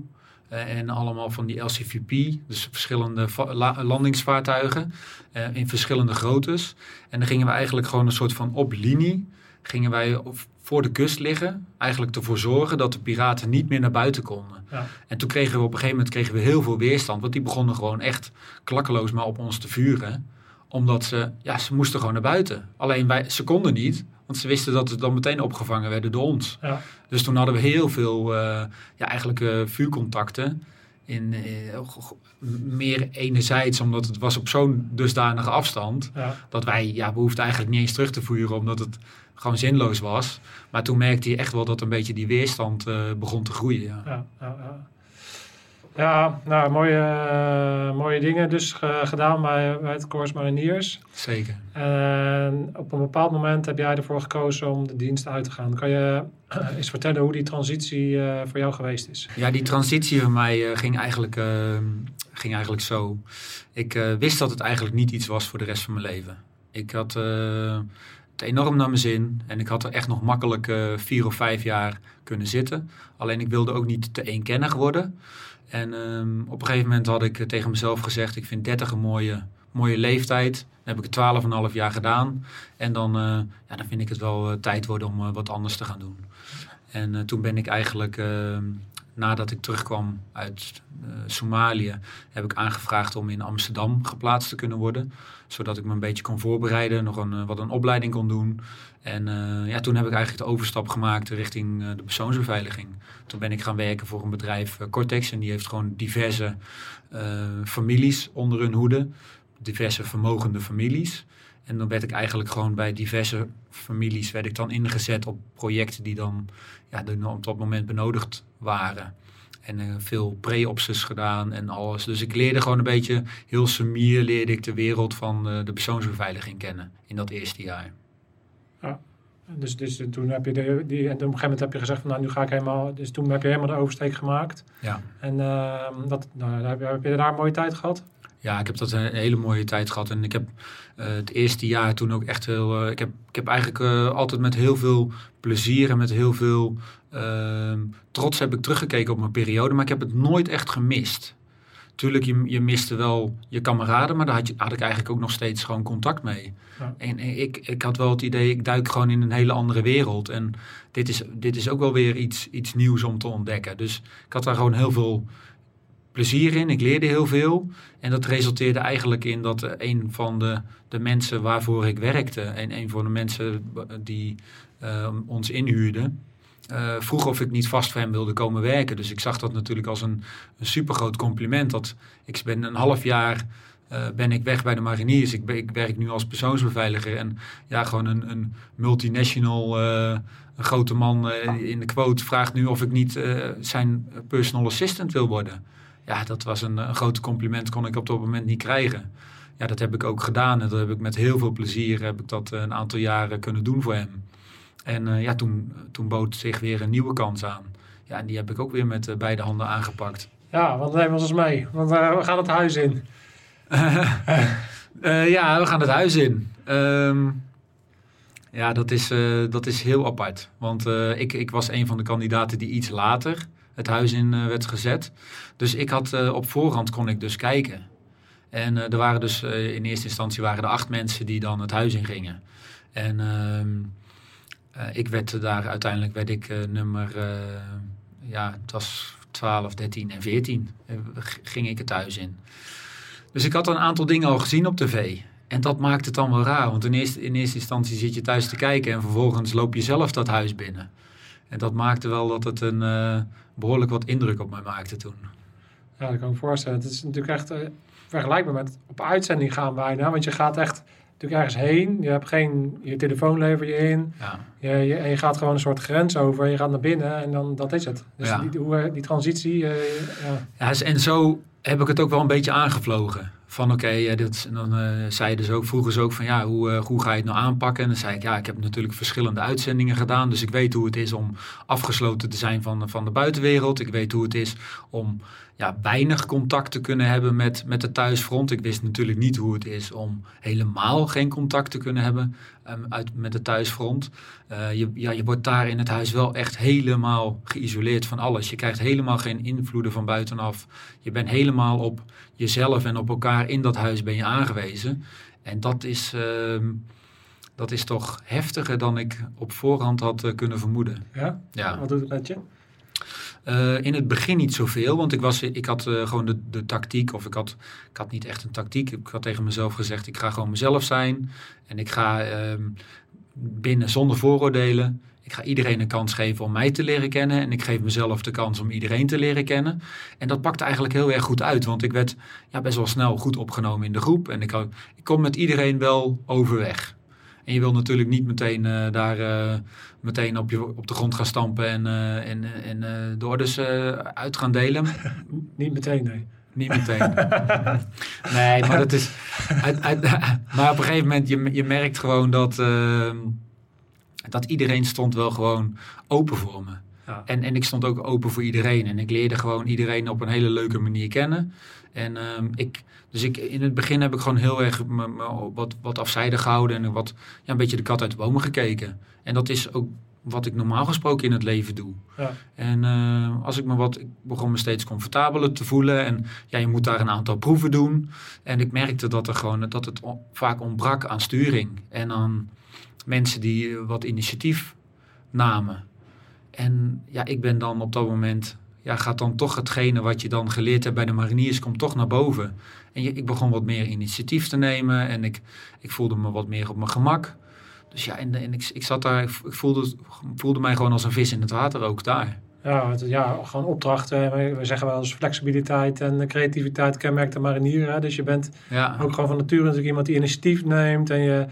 Speaker 2: eh, en allemaal van die LCVP. Dus verschillende va- la- landingsvaartuigen eh, in verschillende groottes. En dan gingen we eigenlijk gewoon een soort van op linie gingen wij voor de kust liggen. Eigenlijk ervoor zorgen dat de piraten niet meer naar buiten konden.
Speaker 3: Ja.
Speaker 2: En toen kregen we op een gegeven moment kregen we heel veel weerstand. Want die begonnen gewoon echt klakkeloos maar op ons te vuren. Omdat ze, ja, ze moesten gewoon naar buiten. Alleen wij, ze konden niet. Want ze wisten dat ze dan meteen opgevangen werden door ons.
Speaker 3: Ja.
Speaker 2: Dus toen hadden we heel veel, eh, ja, eigenlijk eh, vuurcontacten. In, eh, meer enerzijds, omdat het was op zo'n dusdanige afstand.
Speaker 3: Ja.
Speaker 2: Dat wij, ja, we hoefden eigenlijk niet eens terug te vuren. Omdat het gewoon zinloos was. Maar toen merkte je echt wel dat een beetje die weerstand eh, begon te groeien. Ja.
Speaker 3: Ja, ja, ja. ja nou, mooie, eh, mooie dingen dus ge- gedaan bij, bij het Corps Mariniers.
Speaker 2: Zeker.
Speaker 3: En op een bepaald moment heb jij ervoor gekozen om de dienst uit te gaan. Kan je eh, eens vertellen hoe die transitie voor jou geweest is?
Speaker 2: Ja, die transitie van mij ging, eigenlijk, eh, ging eigenlijk zo. Ik wist dat het eigenlijk niet iets was voor de rest van mijn leven. Ik had het enorm naar mijn zin en ik had er echt nog makkelijk eh, vier of vijf jaar kunnen zitten. Alleen ik wilde ook niet te eenkennig worden. En ehm, op een gegeven moment had ik eh, tegen mezelf gezegd: ik vind 30 een mooie, mooie leeftijd. Dan heb ik het 12,5 jaar gedaan. En dan, eh, ja, dan vind ik het wel tijd worden om wat anders te gaan doen. En toen ben ik eigenlijk, eh, nadat ik terugkwam uit eh, Somalië, heb ik aangevraagd om in Amsterdam geplaatst te kunnen worden. Zodat ik me een beetje kon voorbereiden, nog een, eh, wat een opleiding kon doen. En eh, ja, toen heb ik eigenlijk de overstap gemaakt richting de persoonsbeveiliging. Toen ben ik gaan werken voor een bedrijf, Cortex. En die heeft gewoon diverse families onder hun hoede. Diverse vermogende families. En dan werd ik eigenlijk gewoon bij diverse families werd ik dan ingezet op projecten die dan ja, die op dat moment benodigd waren. En eh, veel pre-opses gedaan en alles. Dus ik leerde gewoon een beetje, heel semier leerde ik de wereld van eh, de persoonsbeveiliging kennen in dat eerste jaar.
Speaker 3: Dus, dus toen heb je de, die, en op een gegeven moment heb je gezegd van nou nu ga ik helemaal, dus toen heb je helemaal de oversteek gemaakt.
Speaker 2: Ja.
Speaker 3: En ehm, dat, nou, heb, je, heb je daar een mooie tijd gehad?
Speaker 2: Ja, ik heb dat een hele mooie tijd gehad. En ik heb eh, het eerste jaar toen ook echt heel. eh, ik, heb, ik heb eigenlijk eh, altijd met heel veel plezier en met heel veel ehm, trots heb ik teruggekeken op mijn periode. Maar ik heb het nooit echt gemist. Tuurlijk, je, je miste wel je kameraden, maar daar had, je, had ik eigenlijk ook nog steeds gewoon contact mee.
Speaker 3: Ja.
Speaker 2: En, en ik, ik had wel het idee, ik duik gewoon in een hele andere wereld. En dit is, dit is ook wel weer iets, iets nieuws om te ontdekken. Dus ik had daar gewoon heel veel plezier in. Ik leerde heel veel. En dat resulteerde eigenlijk in dat een van de, de mensen waarvoor ik werkte... en een van de mensen die uh, ons inhuurden... Uh, vroeg of ik niet vast voor hem wilde komen werken. Dus ik zag dat natuurlijk als een, een supergroot compliment. Dat ik ben een half jaar ben ik weg bij de mariniers. Ik, ik, werk nu als persoonsbeveiliger. En ja, gewoon een, een multinational, een grote man in de quote vraagt nu of ik niet zijn personal assistant wil worden. Ja, dat was een, een grote compliment, kon ik op dat moment niet krijgen. Ja, dat heb ik ook gedaan en dat heb ik met heel veel plezier heb ik dat een aantal jaren kunnen doen voor hem. En uh, ja, toen, toen bood zich weer een nieuwe kans aan. Ja, en die heb ik ook weer met uh, beide handen aangepakt.
Speaker 3: Ja, wat nemen we ons mee? Want uh, we gaan het huis in.
Speaker 2: ja, we gaan het huis in. Um, ja, dat is, dat is heel apart. Want ik, ik was een van de kandidaten die iets later het huis in werd gezet. Dus ik had op voorhand kon ik dus kijken. En er waren dus in eerste instantie waren er acht mensen die dan het huis in gingen. En ehm, ik werd daar uiteindelijk werd ik nummer, ja, het was 12, 13 en 14 ging ik het thuis in. Dus ik had een aantal dingen al gezien op tv. En dat maakt het dan wel raar, want in eerste, in eerste instantie zit je thuis te kijken en vervolgens loop je zelf dat huis binnen. En dat maakte wel dat het een behoorlijk wat indruk op mij maakte toen.
Speaker 3: Ja, dat kan ik me voorstellen. Het is natuurlijk echt vergelijkbaar met op uitzending gaan bijna, want je gaat echt natuurlijk ergens heen. Je hebt geen, je telefoon lever je in. Ja. Je, je, en je gaat gewoon een soort grens over. Je gaat naar binnen en dan dat is het. Dus ja. die, hoe, die transitie. Uh,
Speaker 2: ja. ja, en zo heb ik het ook wel een beetje aangevlogen. Van oké, okay, dan uh, zeiden ze ook, vroegen ze ook van ja, hoe, uh, hoe ga je het nou aanpakken? En dan zei ik ja, ik heb natuurlijk verschillende uitzendingen gedaan. Dus ik weet hoe het is om afgesloten te zijn van, van de buitenwereld. Ik weet hoe het is om ja, weinig contact te kunnen hebben met, met de thuisfront. Ik wist natuurlijk niet hoe het is om helemaal geen contact te kunnen hebben um, uit, met de thuisfront. Uh, je, ja, je wordt daar in het huis wel echt helemaal geïsoleerd van alles. Je krijgt helemaal geen invloeden van buitenaf. Je bent helemaal op jezelf en op elkaar in dat huis ben je aangewezen. En dat is, uh, dat is toch heftiger dan ik op voorhand had uh, kunnen vermoeden.
Speaker 3: Ja? ja? Wat doet het met je?
Speaker 2: Uh, in het begin niet zoveel, want ik, was, ik had uh, gewoon de, de tactiek, of ik had, ik had niet echt een tactiek. Ik had tegen mezelf gezegd, ik ga gewoon mezelf zijn. En ik ga uh, binnen zonder vooroordelen. Ik ga iedereen een kans geven om mij te leren kennen. En ik geef mezelf de kans om iedereen te leren kennen. En dat pakte eigenlijk heel erg goed uit. Want ik werd ja, best wel snel goed opgenomen in de groep. En ik, ik kom met iedereen wel overweg. En je wil natuurlijk niet meteen uh, daar uh, meteen op, je, op de grond gaan stampen en, uh, en, en de orders uit gaan delen.
Speaker 3: niet meteen, nee.
Speaker 2: Niet meteen. nee, maar dat is. Uit, uit, maar op een gegeven moment, je, je merkt gewoon dat, dat iedereen stond wel gewoon open voor me. Ja. En, en ik stond ook open voor iedereen. En ik leerde gewoon iedereen op een hele leuke manier kennen. En um, ik, dus ik, in het begin heb ik gewoon heel erg me, me wat, wat afzijdig gehouden en wat, ja, een beetje de kat uit de bomen gekeken. En dat is ook wat ik normaal gesproken in het leven doe. Ja. En uh, als ik me wat, ik begon me steeds comfortabeler te voelen. En ja, je moet daar een aantal proeven doen. En ik merkte dat er gewoon, dat het vaak ontbrak aan sturing. En aan mensen die wat initiatief namen. En ja, ik ben dan op dat moment ja, gaat dan toch hetgene wat je dan geleerd hebt bij de mariniers, komt toch naar boven. En je, ik begon wat meer initiatief te nemen en ik, ik voelde me wat meer op mijn gemak. Dus ja, en, en ik, ik zat daar, ik voelde, voelde mij gewoon als een vis in het water ook daar.
Speaker 3: Ja, het, ja gewoon opdrachten. We zeggen wel eens flexibiliteit en creativiteit kenmerkt de marinier. Hè? Dus je bent ja. ook gewoon van nature natuurlijk iemand die initiatief neemt en je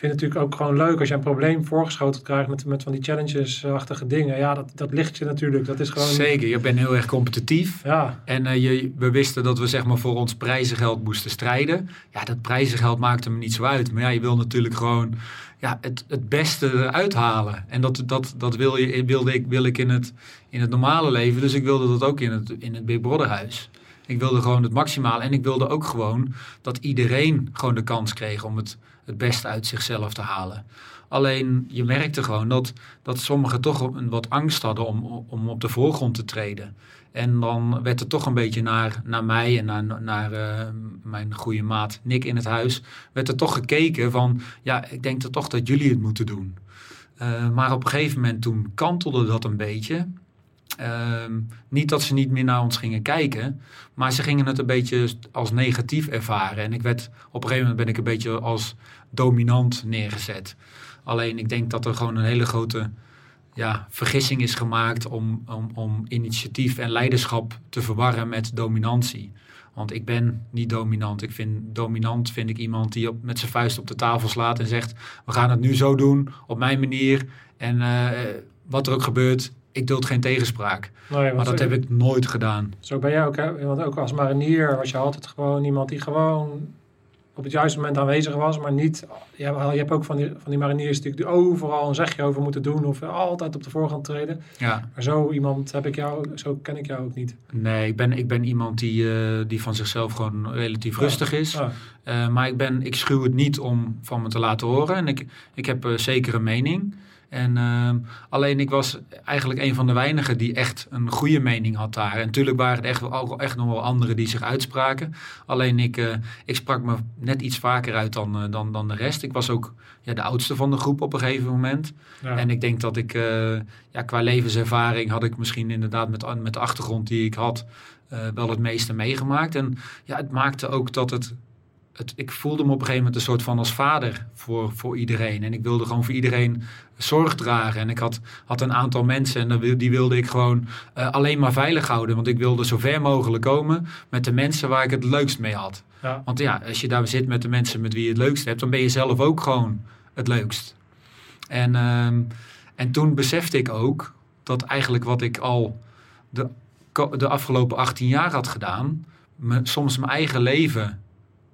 Speaker 3: vind het natuurlijk ook gewoon leuk als je een probleem voorgeschoten krijgt met, met van die challenges-achtige dingen. Ja, dat, dat ligt je natuurlijk. Dat is gewoon...
Speaker 2: Zeker, je bent heel erg competitief. Ja. En uh, je, we wisten dat we zeg maar voor ons prijzengeld moesten strijden. Ja, dat prijzengeld maakte me niet zo uit. Maar ja, je wil natuurlijk gewoon ja, het, het beste eruit halen. En dat, dat, dat wil je, wilde ik, wil ik in het, in het normale leven. Dus ik wilde dat ook in het, in het Big Brother huis. Ik wilde gewoon het maximale. En ik wilde ook gewoon dat iedereen gewoon de kans kreeg om het het beste uit zichzelf te halen. Alleen je merkte gewoon dat, dat sommigen toch een wat angst hadden om, om op de voorgrond te treden. En dan werd er toch een beetje naar, naar mij en naar, naar uh, mijn goede maat Nick in het huis, werd er toch gekeken van, ja, ik denk toch dat jullie het moeten doen. Uh, maar op een gegeven moment toen kantelde dat een beetje. Ehm, niet dat ze niet meer naar ons gingen kijken, maar ze gingen het een beetje als negatief ervaren. En ik werd, op een gegeven moment ben ik een beetje als dominant neergezet. Alleen ik denk dat er gewoon een hele grote ja, vergissing is gemaakt om, om, om initiatief en leiderschap te verwarren met dominantie. Want ik ben niet dominant. Ik vind dominant vind ik iemand die op, met zijn vuist op de tafel slaat en zegt: we gaan het nu zo doen, op mijn manier. En uh, wat er ook gebeurt, ik duld geen tegenspraak.
Speaker 3: Nee,
Speaker 2: maar dat heb ik nooit gedaan.
Speaker 3: Zo ben jij ook, hè? Want ook als marinier was je altijd gewoon iemand die gewoon op het juiste moment aanwezig was, maar niet. Je hebt, je hebt ook van die, van die mariniers die overal een zegje over moeten doen of altijd op de voorgrond treden.
Speaker 2: Ja.
Speaker 3: Maar zo iemand heb ik jou, zo ken ik jou ook niet.
Speaker 2: Nee, ik ben, ik ben iemand die, uh, die van zichzelf gewoon relatief ja. rustig is. Ja. Uh, maar ik, ben, ik schuw het niet om van me te laten horen. En ik, ik heb uh, zeker een mening. En uh, alleen ik was eigenlijk een van de weinigen die echt een goede mening had daar. En natuurlijk waren er echt, ook echt nog wel anderen die zich uitspraken. Alleen ik, uh, ik sprak me net iets vaker uit dan, uh, dan, dan de rest. Ik was ook ja, de oudste van de groep op een gegeven moment. Ja. En ik denk dat ik ja, qua levenservaring had ik misschien inderdaad met, met de achtergrond die ik had wel het meeste meegemaakt. En ja, het maakte ook dat het het, ik voelde me op een gegeven moment een soort van als vader voor, voor iedereen. En ik wilde gewoon voor iedereen zorg dragen. En ik had, had een aantal mensen en die wilde ik gewoon uh, alleen maar veilig houden. Want ik wilde zo ver mogelijk komen met de mensen waar ik het leukst mee had.
Speaker 3: Ja.
Speaker 2: Want ja, als je daar zit met de mensen met wie je het leukst hebt, dan ben je zelf ook gewoon het leukst. En, uh, en toen besefte ik ook dat eigenlijk wat ik al de, de afgelopen 18 jaar had gedaan, me, soms mijn eigen leven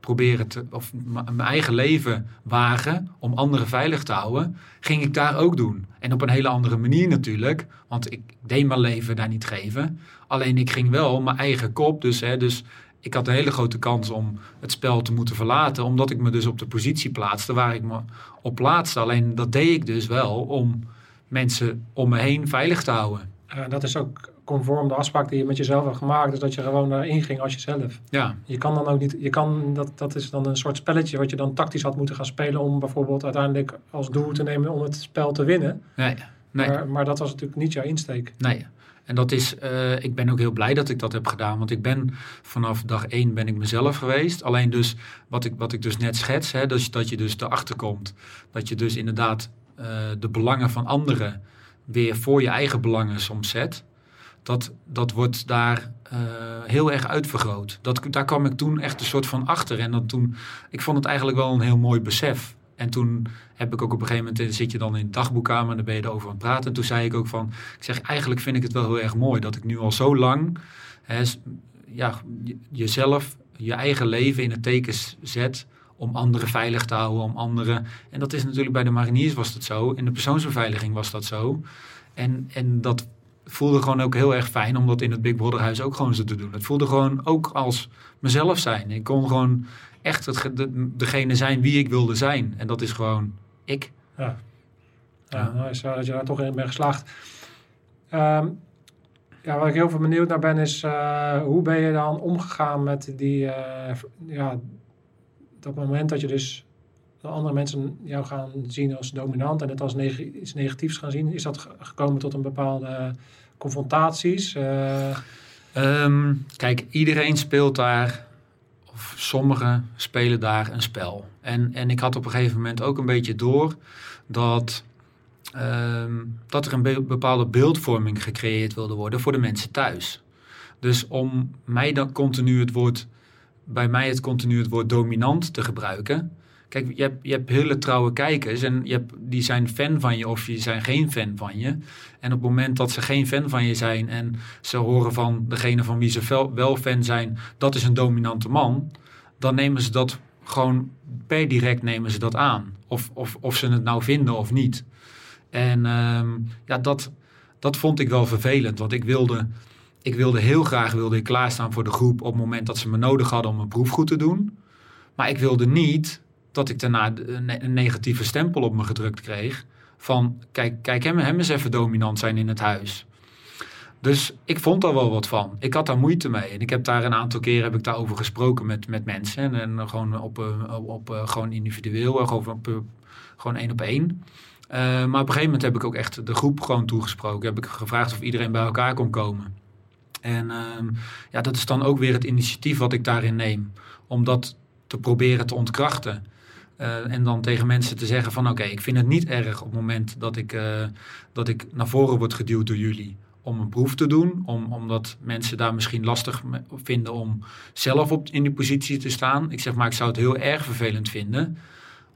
Speaker 2: proberen te, of mijn eigen leven wagen om anderen veilig te houden, ging ik daar ook doen. En op een hele andere manier natuurlijk, want ik deed mijn leven daar niet geven. Alleen ik ging wel mijn eigen kop, dus, hè, dus ik had een hele grote kans om het spel te moeten verlaten, omdat ik me dus op de positie plaatste waar ik me op plaatste. Alleen dat deed ik dus wel om mensen om me heen veilig te houden.
Speaker 3: Uh, dat is ook conform de afspraak die je met jezelf hebt gemaakt, is dat je gewoon daarin ging als jezelf.
Speaker 2: Ja.
Speaker 3: Je kan dan ook niet, je kan, dat, dat is dan een soort spelletje wat je dan tactisch had moeten gaan spelen om bijvoorbeeld uiteindelijk als doel te nemen om het spel te winnen.
Speaker 2: Nee. nee.
Speaker 3: Maar, maar dat was natuurlijk niet jouw insteek.
Speaker 2: Nee. En dat is, uh, ik ben ook heel blij dat ik dat heb gedaan. Want ik ben vanaf dag één ben ik mezelf geweest. Alleen dus, wat ik, wat ik dus net schets, hè, dus dat je dus erachter komt. Dat je dus inderdaad uh, de belangen van anderen weer voor je eigen belangen soms zet dat, dat wordt daar uh, heel erg uitvergroot. Dat, daar kwam ik toen echt een soort van achter. En dat toen, ik vond het eigenlijk wel een heel mooi besef. En toen heb ik ook op een gegeven moment, zit je dan in de dagboekkamer en dan ben je erover aan het praten. En toen zei ik ook van, ik zeg eigenlijk vind ik het wel heel erg mooi dat ik nu al zo lang hè, ja, jezelf, je eigen leven in het teken zet om anderen veilig te houden, om anderen... En dat is natuurlijk bij de mariniers was dat zo, in de persoonsbeveiliging was dat zo. En, en dat voelde gewoon ook heel erg fijn om dat in het Big Brother huis ook gewoon zo te doen. Het voelde gewoon ook als mezelf zijn. Ik kon gewoon echt het, de, degene zijn wie ik wilde zijn. En dat is gewoon ik.
Speaker 3: Ja, ja, ja. nou dat je daar toch in bent geslaagd. Um, ja, waar ik heel veel benieuwd naar ben is, uh, hoe ben je dan omgegaan met die, uh, ja, dat moment dat je dus dat andere mensen jou gaan zien als dominant en het als iets negatiefs gaan zien. Is dat gekomen tot een bepaalde confrontaties? Uh...
Speaker 2: Um, kijk, iedereen speelt daar, of sommigen spelen daar een spel. En, en ik had op een gegeven moment ook een beetje door dat, um, dat er een be bepaalde beeldvorming gecreëerd wilde worden voor de mensen thuis. Dus om mij dan continu het woord, bij mij het continu het woord dominant te gebruiken, Je hebt, je hebt hele trouwe kijkers en je die zijn fan van je of die zijn geen fan van je. En op het moment dat ze geen fan van je zijn en ze horen van degene van wie ze wel fan zijn, dat is een dominante man, dan nemen ze dat gewoon per direct nemen ze dat aan. Of, of, of ze het nou vinden of niet. En um, ja, dat, dat vond ik wel vervelend, want ik wilde, ik wilde heel graag wilde ik klaarstaan voor de groep op het moment dat ze me nodig hadden om een proef goed te doen. Maar ik wilde niet dat ik daarna een negatieve stempel op me gedrukt kreeg. Van kijk, kijk hem, hem eens even dominant zijn in het huis. Dus ik vond daar wel wat van. Ik had daar moeite mee. En ik heb daar een aantal keren heb ik daarover gesproken met, met mensen. En, en gewoon op, op, op, op gewoon individueel, gewoon, op, gewoon één op één. Eh, maar op een gegeven moment heb ik ook echt de groep gewoon toegesproken. Heb ik gevraagd of iedereen bij elkaar kon komen. En ehm, ja, dat is dan ook weer het initiatief wat ik daarin neem. Om dat te proberen te ontkrachten. Uh, en dan tegen mensen te zeggen van oké, ik vind het niet erg op het moment dat ik, uh, dat ik naar voren word geduwd door jullie. Om een proef te doen, om, omdat mensen daar misschien lastig vinden om zelf op, in die positie te staan. Ik zeg maar, ik zou het heel erg vervelend vinden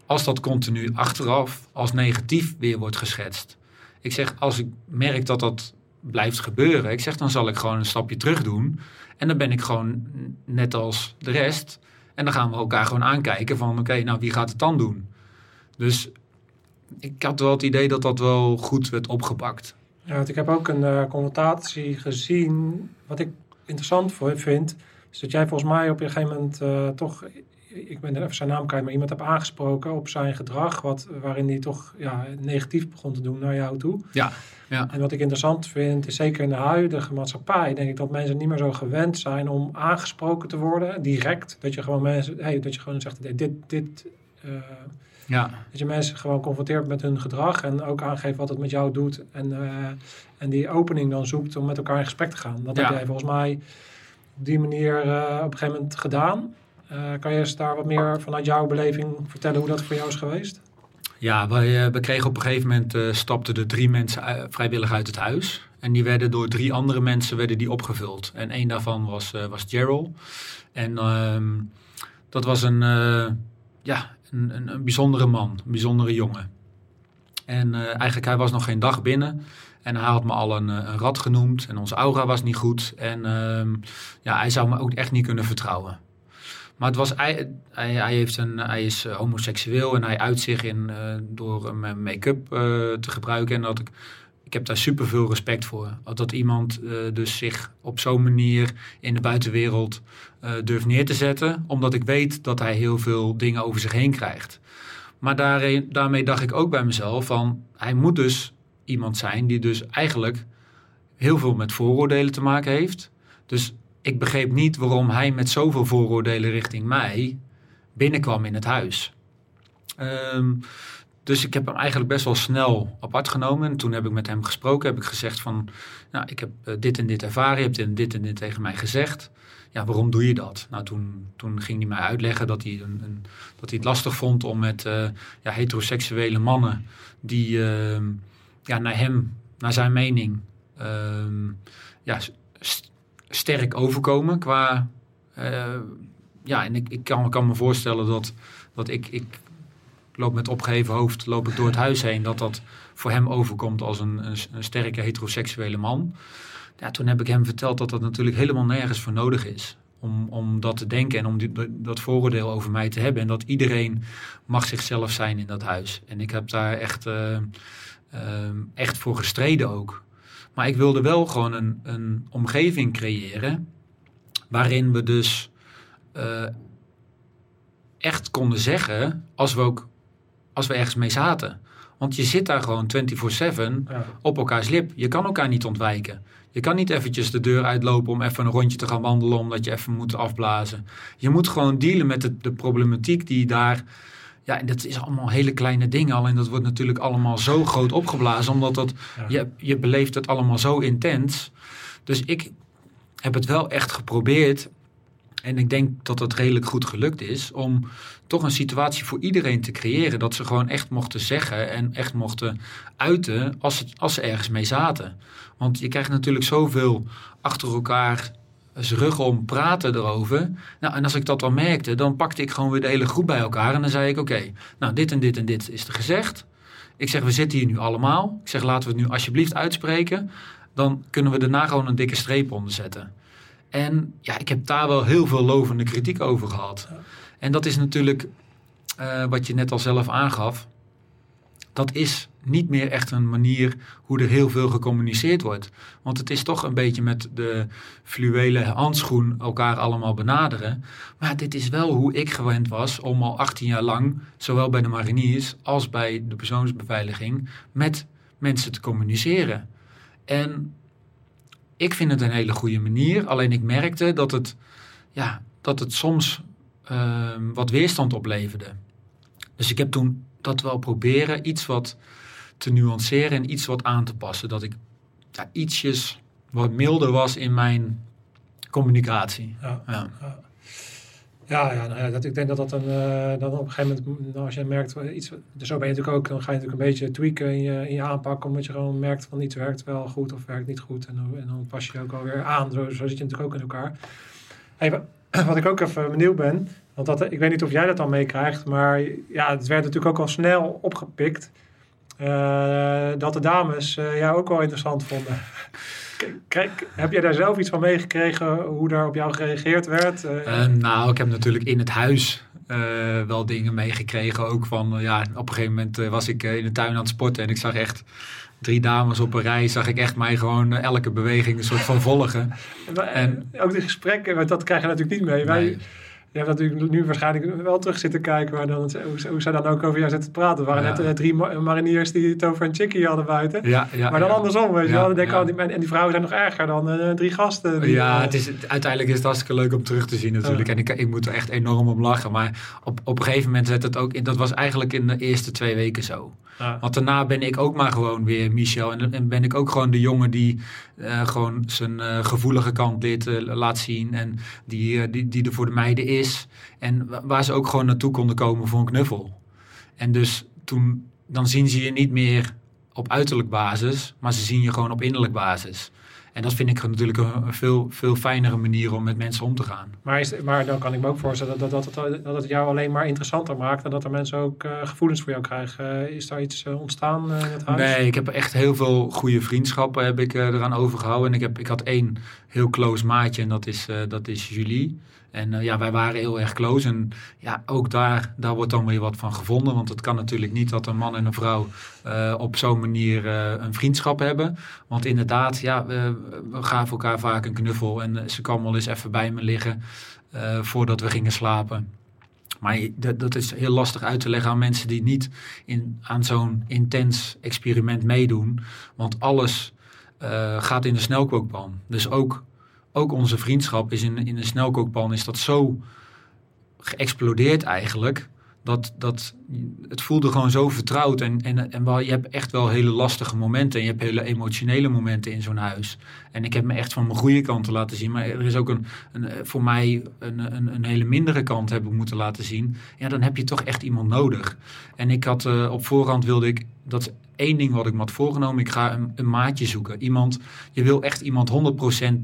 Speaker 2: als dat continu achteraf als negatief weer wordt geschetst. Ik zeg, als ik merk dat dat blijft gebeuren, ik zeg, dan zal ik gewoon een stapje terug doen. En dan ben ik gewoon net als de rest. En dan gaan we elkaar gewoon aankijken van, oké, nou wie gaat het dan doen? Dus ik had wel het idee dat dat wel goed werd opgepakt.
Speaker 3: Ja, want ik heb ook een uh, connotatie gezien, wat ik interessant voor vind, is dat jij volgens mij op een gegeven moment uh, toch ik ben er even zijn naam kwijt, maar iemand heb aangesproken op zijn gedrag, wat, waarin hij toch ja, negatief begon te doen naar jou toe.
Speaker 2: Ja, ja.
Speaker 3: En wat ik interessant vind, is zeker in de huidige maatschappij, denk ik dat mensen niet meer zo gewend zijn om aangesproken te worden, direct. Dat je gewoon mensen, hey, dat je gewoon zegt, dit, dit, uh,
Speaker 2: ja.
Speaker 3: Dat je mensen gewoon confronteert met hun gedrag en ook aangeeft wat het met jou doet. En, uh, en die opening dan zoekt om met elkaar in gesprek te gaan. Dat ja. heb jij volgens mij op die manier uh, op een gegeven moment gedaan. Uh, kan je eens daar wat meer vanuit jouw beleving vertellen hoe dat voor jou is geweest?
Speaker 2: Ja, wij, uh, we kregen op een gegeven moment uh, stapten er drie mensen vrijwillig uit het huis. En die werden door drie andere mensen werden die opgevuld. En één daarvan was, was Gerald. En ehm, dat was een, ja, een, een, een, bijzondere man, een bijzondere jongen. En eigenlijk, hij was nog geen dag binnen. En hij had me al een, een rat genoemd. En onze aura was niet goed. En ehm, ja, hij zou me ook echt niet kunnen vertrouwen. Maar het was, hij, hij, heeft een, hij is uh, homoseksueel en hij uit zich in, uh, door mijn make-up uh, te gebruiken. En dat ik, ik heb daar super veel respect voor. Dat iemand dus zich op zo'n manier in de buitenwereld durft neer te zetten. Omdat ik weet dat hij heel veel dingen over zich heen krijgt. Maar daarin, daarmee dacht ik ook bij mezelf van... Hij moet dus iemand zijn die dus eigenlijk heel veel met vooroordelen te maken heeft. Dus ik begreep niet waarom hij met zoveel vooroordelen richting mij binnenkwam in het huis. Um, dus ik heb hem eigenlijk best wel snel apart genomen. En toen heb ik met hem gesproken. Heb ik gezegd van, nou, ik heb uh, dit en dit ervaren. Je hebt dit en dit en dit tegen mij gezegd. Ja, waarom doe je dat? Nou, toen, toen ging hij mij uitleggen dat hij, een, dat hij het lastig vond om met uh, ja, heteroseksuele mannen... die uh, ja, naar hem, naar zijn mening... ja, sterk overkomen qua. Uh, ja, en ik, ik kan, kan, me voorstellen dat, dat ik, ik loop met opgeheven hoofd loop ik door het huis heen, dat dat voor hem overkomt als een, een, een, sterke heteroseksuele man. Ja, toen heb ik hem verteld dat dat natuurlijk helemaal nergens voor nodig is. Om, om dat te denken en om die, dat vooroordeel over mij te hebben. En dat iedereen mag zichzelf zijn in dat huis. En ik heb daar echt, uh, uh, echt voor gestreden ook. Maar ik wilde wel gewoon een, een omgeving creëren waarin we dus uh, echt konden zeggen als we ook als we ergens mee zaten. Want je zit daar gewoon 24-7 ja. op elkaars lip. Je kan elkaar niet ontwijken. Je kan niet eventjes de deur uitlopen om even een rondje te gaan wandelen omdat je even moet afblazen. Je moet gewoon dealen met de, de problematiek die daar ja, en dat is allemaal hele kleine dingen. Alleen dat wordt natuurlijk allemaal zo groot opgeblazen. Omdat dat, ja. je, je beleeft het allemaal zo intens. Dus ik heb het wel echt geprobeerd. En ik denk dat het redelijk goed gelukt is. Om toch een situatie voor iedereen te creëren. Dat ze gewoon echt mochten zeggen en echt mochten uiten als ze, als ze ergens mee zaten. Want je krijgt natuurlijk zoveel achter elkaar zijn rug om, praten erover. Nou, en als ik dat dan merkte, dan pakte ik gewoon weer de hele groep bij elkaar. En dan zei ik, oké, nou dit en dit en dit is er gezegd. Ik zeg, we zitten hier nu allemaal. Ik zeg, laten we het nu alsjeblieft uitspreken. Dan kunnen we daarna gewoon een dikke streep onder zetten. En ja, ik heb daar wel heel veel lovende kritiek over gehad. En dat is natuurlijk, uh, wat je net al zelf aangaf, dat is niet meer echt een manier hoe er heel veel gecommuniceerd wordt. Want het is toch een beetje met de fluwelen handschoen elkaar allemaal benaderen. Maar dit is wel hoe ik gewend was om al 18 jaar lang, zowel bij de mariniers als bij de persoonsbeveiliging, met mensen te communiceren. En ik vind het een hele goede manier. Alleen ik merkte dat het, ja, dat het soms uh, wat weerstand opleverde. Dus ik heb toen dat wel proberen. Iets wat te nuanceren en iets wat aan te passen. Dat ik ja, ietsjes wat milder was in mijn communicatie.
Speaker 3: Ja.
Speaker 2: Ja.
Speaker 3: Ja, ja, nou ja dat, ik denk dat dat een, eh, dan op een gegeven moment, nou, als je merkt, iets, dus zo ben je natuurlijk ook, dan ga je natuurlijk een beetje tweaken in je, in je aanpak, omdat je gewoon merkt van iets werkt wel goed of werkt niet goed. En, dan- en dan pas je ook alweer aan, zo, zo zit je natuurlijk ook in elkaar. Wa- wat ik ook even benieuwd ben, want dat, ik weet niet of jij dat dan meekrijgt, maar ja, het werd natuurlijk ook al snel opgepikt. eh, dat de dames eh, jou ook wel interessant vonden. Kijk, heb jij daar zelf iets van meegekregen hoe daar op jou gereageerd werd? Eh,
Speaker 2: Eh, nou, ik heb natuurlijk in het huis wel dingen meegekregen. Ook van, ja, op een gegeven moment was ik in de tuin aan het sporten en ik zag echt drie dames op een rij. Zag ik echt mij gewoon eh, elke beweging een soort van volgen.
Speaker 3: Maar,
Speaker 2: En-
Speaker 3: eh, ook de gesprekken, want dat krijg je natuurlijk niet mee. Wij, je hebt natuurlijk nu waarschijnlijk wel terug zitten kijken waar dan, hoe, hoe zij dan ook over jou zitten te praten. Er waren
Speaker 2: Ja.
Speaker 3: net eh, drie ma- mariniers die het over een chickie hadden buiten.
Speaker 2: Ja, ja,
Speaker 3: maar dan andersom, weet je wel. Dan denk ik, oh, die, en die vrouwen zijn nog erger dan drie gasten. die,
Speaker 2: Ja, het is, uiteindelijk is het hartstikke leuk om terug te zien natuurlijk. En ik, ik moet er echt enorm om lachen. Maar op, op een gegeven moment werd het ook... Dat was eigenlijk in de eerste twee weken zo. Want daarna ben ik ook maar gewoon weer Michel. En, en ben ik ook gewoon de jongen die eh, gewoon zijn eh, gevoelige kant dit eh, laat zien. En die, die, die er voor de meiden is. En wa- waar ze ook gewoon naartoe konden komen voor een knuffel. En dus toen, dan zien ze je niet meer op uiterlijk basis. Maar ze zien je gewoon op innerlijk basis. En dat vind ik natuurlijk een, veel, veel fijnere manier om met mensen om te gaan.
Speaker 3: Maar, is, maar dan kan ik me ook voorstellen dat, dat, dat, het, dat het jou alleen maar interessanter maakt. En dat er mensen ook eh, gevoelens voor jou krijgen. Eh, is daar iets eh, ontstaan in het huis?
Speaker 2: Nee, ik heb echt heel veel goede vriendschappen heb ik, eraan overgehouden. En ik, heb, ik had één heel close maatje en dat is, dat is Julie. En eh, ja, wij waren heel erg close. En ja, ook daar, daar wordt dan weer wat van gevonden. Want het kan natuurlijk niet dat een man en een vrouw eh, op zo'n manier eh, een vriendschap hebben. Want inderdaad, ja, we, we gaven elkaar vaak een knuffel. En ze kwam wel eens even bij me liggen voordat we gingen slapen. Maar dat, dat is heel lastig uit te leggen aan mensen die niet in, aan zo'n intens experiment meedoen. Want alles gaat in de snelkookpan. Dus ook, ook onze vriendschap is in, in de snelkookpan is dat zo geëxplodeerd eigenlijk. Dat, dat, het voelde gewoon zo vertrouwd. En, en, en wel, je hebt echt wel hele lastige momenten. En je hebt hele emotionele momenten in zo'n huis. En ik heb me echt van mijn goede kanten laten zien. Maar er is ook een, een, eh, voor mij een, een, een hele mindere kant heb ik moeten laten zien. Ja, dan heb je toch echt iemand nodig. En ik had eh, op voorhand wilde ik... Dat is één ding wat ik me had voorgenomen. Ik ga een, een maatje zoeken. Iemand, je wil echt iemand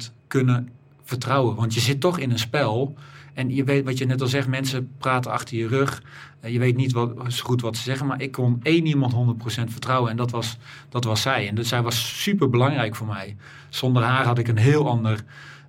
Speaker 2: 100% kunnen vertrouwen. Want je zit toch in een spel... En je weet wat je net al zegt, mensen praten achter je rug. Eh, Je weet niet wat, zo goed wat ze zeggen, maar ik kon één iemand 100% vertrouwen en dat was, dat was zij. En dus zij was super belangrijk voor mij. Zonder haar had ik een heel ander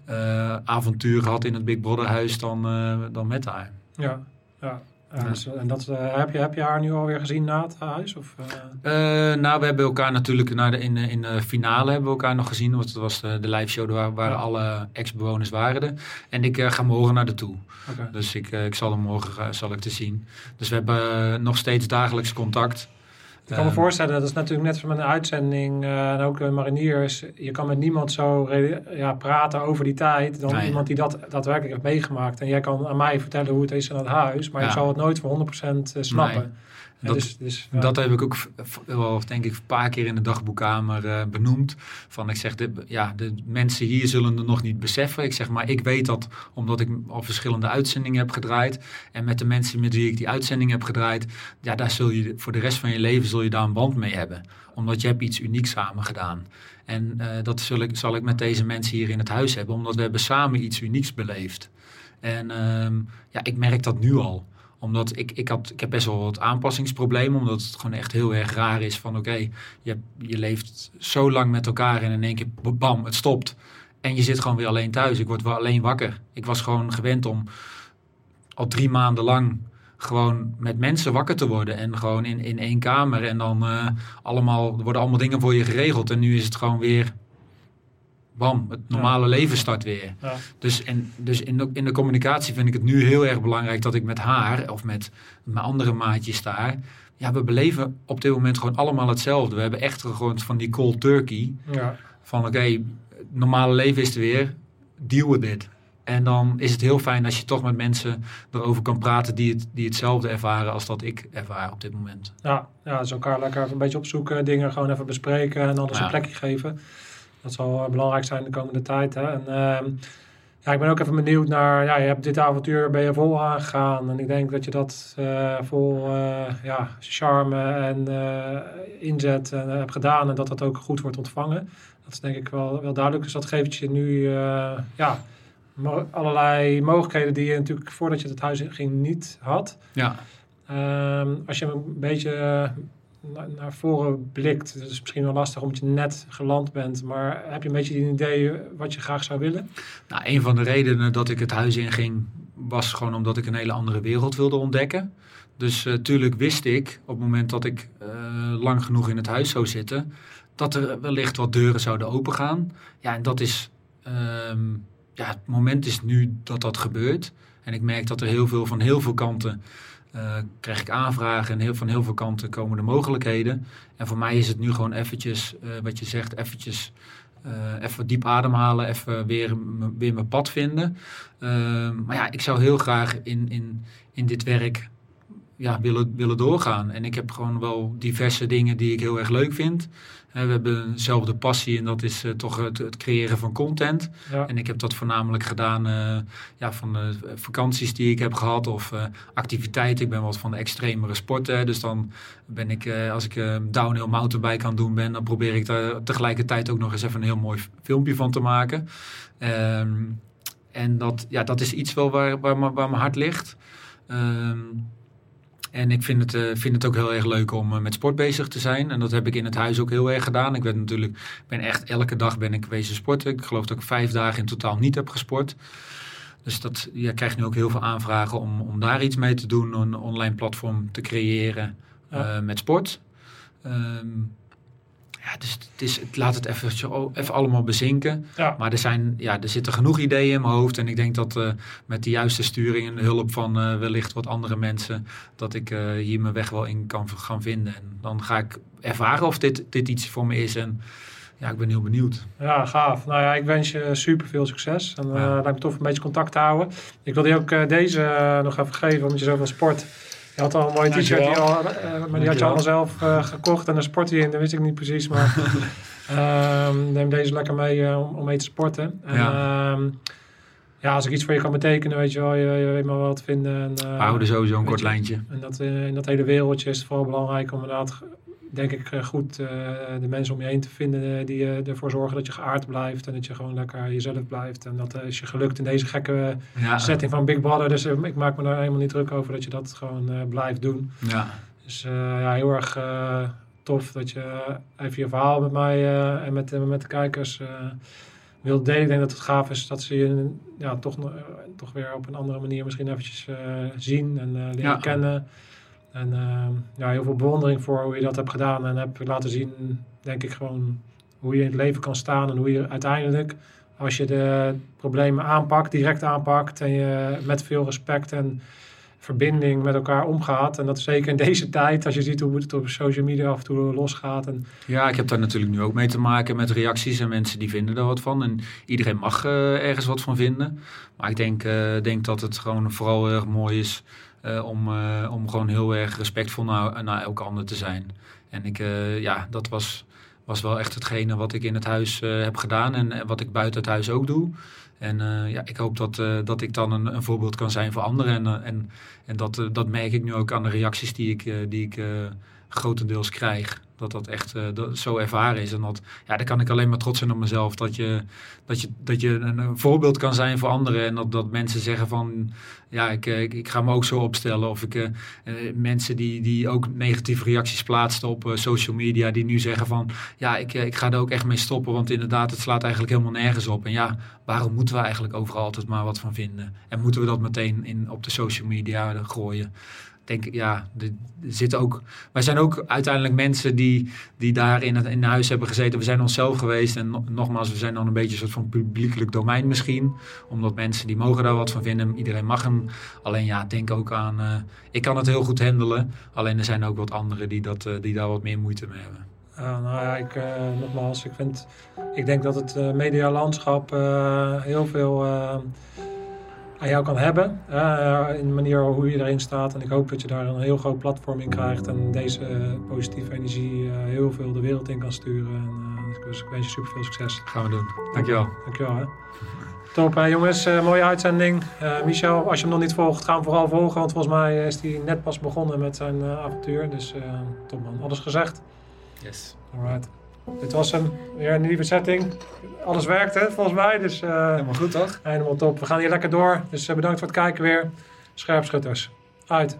Speaker 2: eh, avontuur gehad in het Big Brother huis dan, eh, dan met haar.
Speaker 3: Ja, ja. Ja, dus, en dat, eh, heb, je, heb je haar nu alweer gezien na het huis? Of, eh?
Speaker 2: Eh, nou, we hebben elkaar natuurlijk naar de, in, de, in de finale hebben we elkaar nog gezien. Want het was de, de live show waar, waar
Speaker 3: Ja.
Speaker 2: alle ex-bewoners waren. er. En ik eh, ga morgen naar de toe. Dus ik, eh, ik zal hem morgen eh, zal ik te zien. Dus we hebben eh, nog steeds dagelijks contact.
Speaker 3: Ik kan me
Speaker 2: Ehm,
Speaker 3: voorstellen, dat is natuurlijk net met een uitzending eh, en ook de mariniers. Je kan met niemand zo ja, praten over die tijd dan
Speaker 2: Nee.
Speaker 3: iemand die dat daadwerkelijk heeft meegemaakt. En jij kan aan mij vertellen hoe het is in het huis, maar
Speaker 2: Ja.
Speaker 3: ik zal het nooit voor 100% snappen.
Speaker 2: Nee. Dat-
Speaker 3: dus, dus.
Speaker 2: Dat heb ik ook wel, denk ik, een paar keer in de dagboekkamer eh, benoemd. Van ik zeg, de, ja, de mensen hier zullen het nog niet beseffen. Ik zeg, maar ik weet dat omdat ik al verschillende uitzendingen heb gedraaid. En met de mensen met wie ik die uitzending heb gedraaid. Ja, daar zul je voor de rest van je leven zul je daar een band mee hebben. Omdat je hebt iets unieks samen gedaan. En eh, dat zul ik, zal ik met deze mensen hier in het huis hebben. Omdat we hebben samen iets unieks beleefd. En ehm, ja, ik merk dat nu al omdat ik, ik, had, ik heb best wel wat aanpassingsproblemen. Omdat het gewoon echt heel erg raar is van oké, je, je leeft zo lang met elkaar en in één keer bam, het stopt. En je zit gewoon weer alleen thuis. Ik word wel alleen wakker. Ik was gewoon gewend om al drie maanden lang gewoon met mensen wakker te worden. En gewoon in, in één kamer. En dan eh, allemaal, worden allemaal dingen voor je geregeld. En nu is het gewoon weer bam, het normale leven start weer.
Speaker 3: Ja.
Speaker 2: Dus, en, dus in, de, in de communicatie vind ik het nu heel erg belangrijk dat ik met haar of met mijn andere maatjes daar. Ja, we beleven op dit moment gewoon allemaal hetzelfde. We hebben echt gewoon van die cold turkey.
Speaker 3: Ja.
Speaker 2: Van oké, het normale leven is er weer. Deal with it. En dan is het heel fijn als je toch met mensen erover kan praten die, het, die hetzelfde ervaren als dat ik ervaar op dit moment.
Speaker 3: Ja, ja, dus elkaar lekker even een beetje opzoeken, dingen gewoon even bespreken en
Speaker 2: Ja.
Speaker 3: een plekje geven. Dat zal eh, belangrijk zijn de komende tijd. Hè. En, ehm, ja, ik ben ook even benieuwd naar, ja, je hebt dit avontuur ben je vol aangegaan. En ik denk dat je dat eh, vol eh, ja, charme en eh, inzet hebt gedaan en dat dat ook goed wordt ontvangen. Dat is denk ik wel, wel duidelijk. Dus dat geeft je nu ja, mo- allerlei mogelijkheden die je natuurlijk voordat je het huis in ging niet had.
Speaker 2: Ja,
Speaker 3: Ehm, als je een beetje na- naar voren blikt, het is misschien wel lastig omdat je net geland bent, maar heb je een beetje een idee wat je graag zou willen?
Speaker 2: Nou, een van de redenen dat ik het huis inging was gewoon omdat ik een hele andere wereld wilde ontdekken. Dus natuurlijk wist ik op het moment dat ik eh, lang genoeg in het huis zou zitten, dat er wellicht wat deuren zouden opengaan. Ja, en dat is, ehm, ja, het moment is nu dat dat gebeurt. En ik merk dat er heel veel van heel veel kanten eh, krijg ik aanvragen en heel, van heel veel kanten komen de mogelijkheden. En voor mij is het nu gewoon eventjes, eh, wat je zegt, eventjes eh, even diep ademhalen, even weer, weer mijn pad vinden. Ehm, maar ja, ik zou heel graag in, in, in dit werk ja, willen, willen doorgaan. En ik heb gewoon wel diverse dingen die ik heel erg leuk vind. Eh, we hebben eenzelfde passie en dat is eh, toch het, het creëren van content.
Speaker 3: Ja,
Speaker 2: En ik heb dat voornamelijk gedaan eh, ja, van de vakanties die ik heb gehad of eh, activiteiten. Ik ben wat van de extremere sporten. Dus dan ben ik, eh, als ik eh, downhill mountainbike aan het doen ben, dan probeer ik daar tegelijkertijd ook nog eens even een heel mooi filmpje van te maken. Ehm, en dat, ja, dat is iets wel waar, waar, mijn- waar mijn hart ligt. Ehm, en ik vind het, eh, vind het ook heel erg leuk om eh, met sport bezig te zijn. En dat heb ik in het huis ook heel erg gedaan. Ik ben natuurlijk, ben echt elke dag ben ik wezen sporten. Ik geloof dat ik vijf dagen in totaal niet heb gesport. Dus dat, je krijgt nu ook heel veel aanvragen om, om daar iets mee te doen. Een online platform te creëren
Speaker 3: Ja.
Speaker 2: eh, met sport. Ehm, ja, dus het, is, het laat het even, even allemaal bezinken.
Speaker 3: ja.
Speaker 2: Maar er, zijn, ja, er zitten genoeg ideeën in mijn hoofd. En ik denk dat eh, met de juiste sturing en de hulp van eh, wellicht wat andere mensen, dat ik eh, hier mijn weg wel in kan gaan vinden. En dan ga ik ervaren of dit, dit iets voor me is. En ja, ik ben heel benieuwd.
Speaker 3: Ja, gaaf. Nou ja, ik wens je super veel succes. En
Speaker 2: Ja.
Speaker 3: lijkt me tof om een beetje contact te houden. Ik wilde je ook deze nog even geven, omdat je zoveel sport. Je had al een mooie t-shirt, die al, eh, maar die had je allemaal zelf eh, gekocht. En daar sport je in, dat wist ik niet precies. Maar ehm, neem deze lekker mee eh, om, om mee te sporten. En, ja. ja, als ik iets voor je kan betekenen, weet je wel, je, je weet maar wat vinden. En, eh,
Speaker 2: We houden sowieso een kort
Speaker 3: je-
Speaker 2: lijntje.
Speaker 3: en dat, eh, in dat hele wereldje is het vooral belangrijk om inderdaad, denk ik, eh, goed eh, de mensen om je heen te vinden eh, die ervoor zorgen dat je geaard blijft en dat je gewoon lekker jezelf blijft. En dat is je gelukt in deze gekke
Speaker 2: Ja,
Speaker 3: setting van Big Brother. Dus ik maak me daar helemaal niet druk over dat je dat gewoon blijft doen.
Speaker 2: ja.
Speaker 3: Dus ja, heel erg tof dat je even je verhaal met mij en met, met de kijkers wilt delen. Ik denk dat het gaaf is dat ze je ja, toch, toch weer op een andere manier misschien eventjes zien en leren
Speaker 2: Ja.
Speaker 3: kennen. En eh, ja, heel veel bewondering voor hoe je dat hebt gedaan. En heb laten zien, denk ik, gewoon hoe je in het leven kan staan. En hoe je uiteindelijk, als je de problemen aanpakt, direct aanpakt. En je met veel respect en verbinding met elkaar omgaat. En dat zeker in deze tijd, als je ziet hoe het op social media af en toe losgaat. En,
Speaker 2: ja, ik heb daar natuurlijk nu ook mee te maken met reacties en mensen die vinden er wat van. En iedereen mag eh, ergens wat van vinden. Maar ik denk, eh, denk dat het gewoon vooral heel erg mooi is eh, om, eh, om gewoon heel erg respectvol naar, naar elke ander te zijn. En ik, eh, ja, dat was, was wel echt hetgene wat ik in het huis heb gedaan en wat ik buiten het huis ook doe. En ja, ik hoop dat, dat ik dan een, een voorbeeld kan zijn voor anderen. En, en, en dat, dat merk ik nu ook aan de reacties die ik, die ik grotendeels krijg. Dat dat echt eh, zo ervaren is. En dat, ja, daar kan ik alleen maar trots zijn op mezelf. Dat je, dat je, dat je een, voorbeeld kan zijn voor anderen. En dat, dat mensen zeggen van, ja, ik, eh, ik, ga me ook zo opstellen. Of ik, eh, mensen die, die ook negatieve reacties plaatsten op social media. Die nu zeggen van, ja, ik, ik ga er ook echt mee stoppen. Want inderdaad, het slaat eigenlijk helemaal nergens op. En ja, waarom moeten we eigenlijk overal altijd maar wat van vinden? En moeten we dat meteen in, op de social media gooien? Denk ja, er zit ook. Wij zijn ook uiteindelijk mensen die, die daar in het in huis hebben gezeten. We zijn onszelf geweest. En no- nogmaals, we zijn dan een beetje een soort van publiekelijk domein misschien. Omdat mensen die mogen daar wat van vinden. Iedereen mag hem. Alleen ja, denk ook aan. eh, ik kan het heel goed handelen. Alleen er zijn ook wat anderen die, dat, eh, die daar wat meer moeite mee hebben.
Speaker 3: Nou ja, ik, eh, nogmaals, ik, vind, ik denk dat het medialandschap heel veel aan jou kan hebben. eh, in de manier hoe je erin staat. En ik hoop dat je daar een heel groot platform in krijgt. En deze eh, positieve energie eh, heel veel de wereld in kan sturen. En, eh, dus ik wens je super veel succes.
Speaker 2: Gaan we doen. Dankjewel.
Speaker 3: Dankjewel. Hè. Top, hè, jongens. Mooie uitzending. Eh, Michel, als je hem nog niet volgt, ga hem vooral volgen. Want volgens mij is hij net pas begonnen met zijn avontuur. Dus top man. Alles gezegd?
Speaker 2: Yes.
Speaker 3: Alright. Dit was hem. Weer een nieuwe setting. Alles werkte volgens mij. Dus eh,
Speaker 2: Helemaal goed toch?
Speaker 3: helemaal top. We gaan hier lekker door. Dus eh, bedankt voor het kijken weer. Scherpschutters. Uit.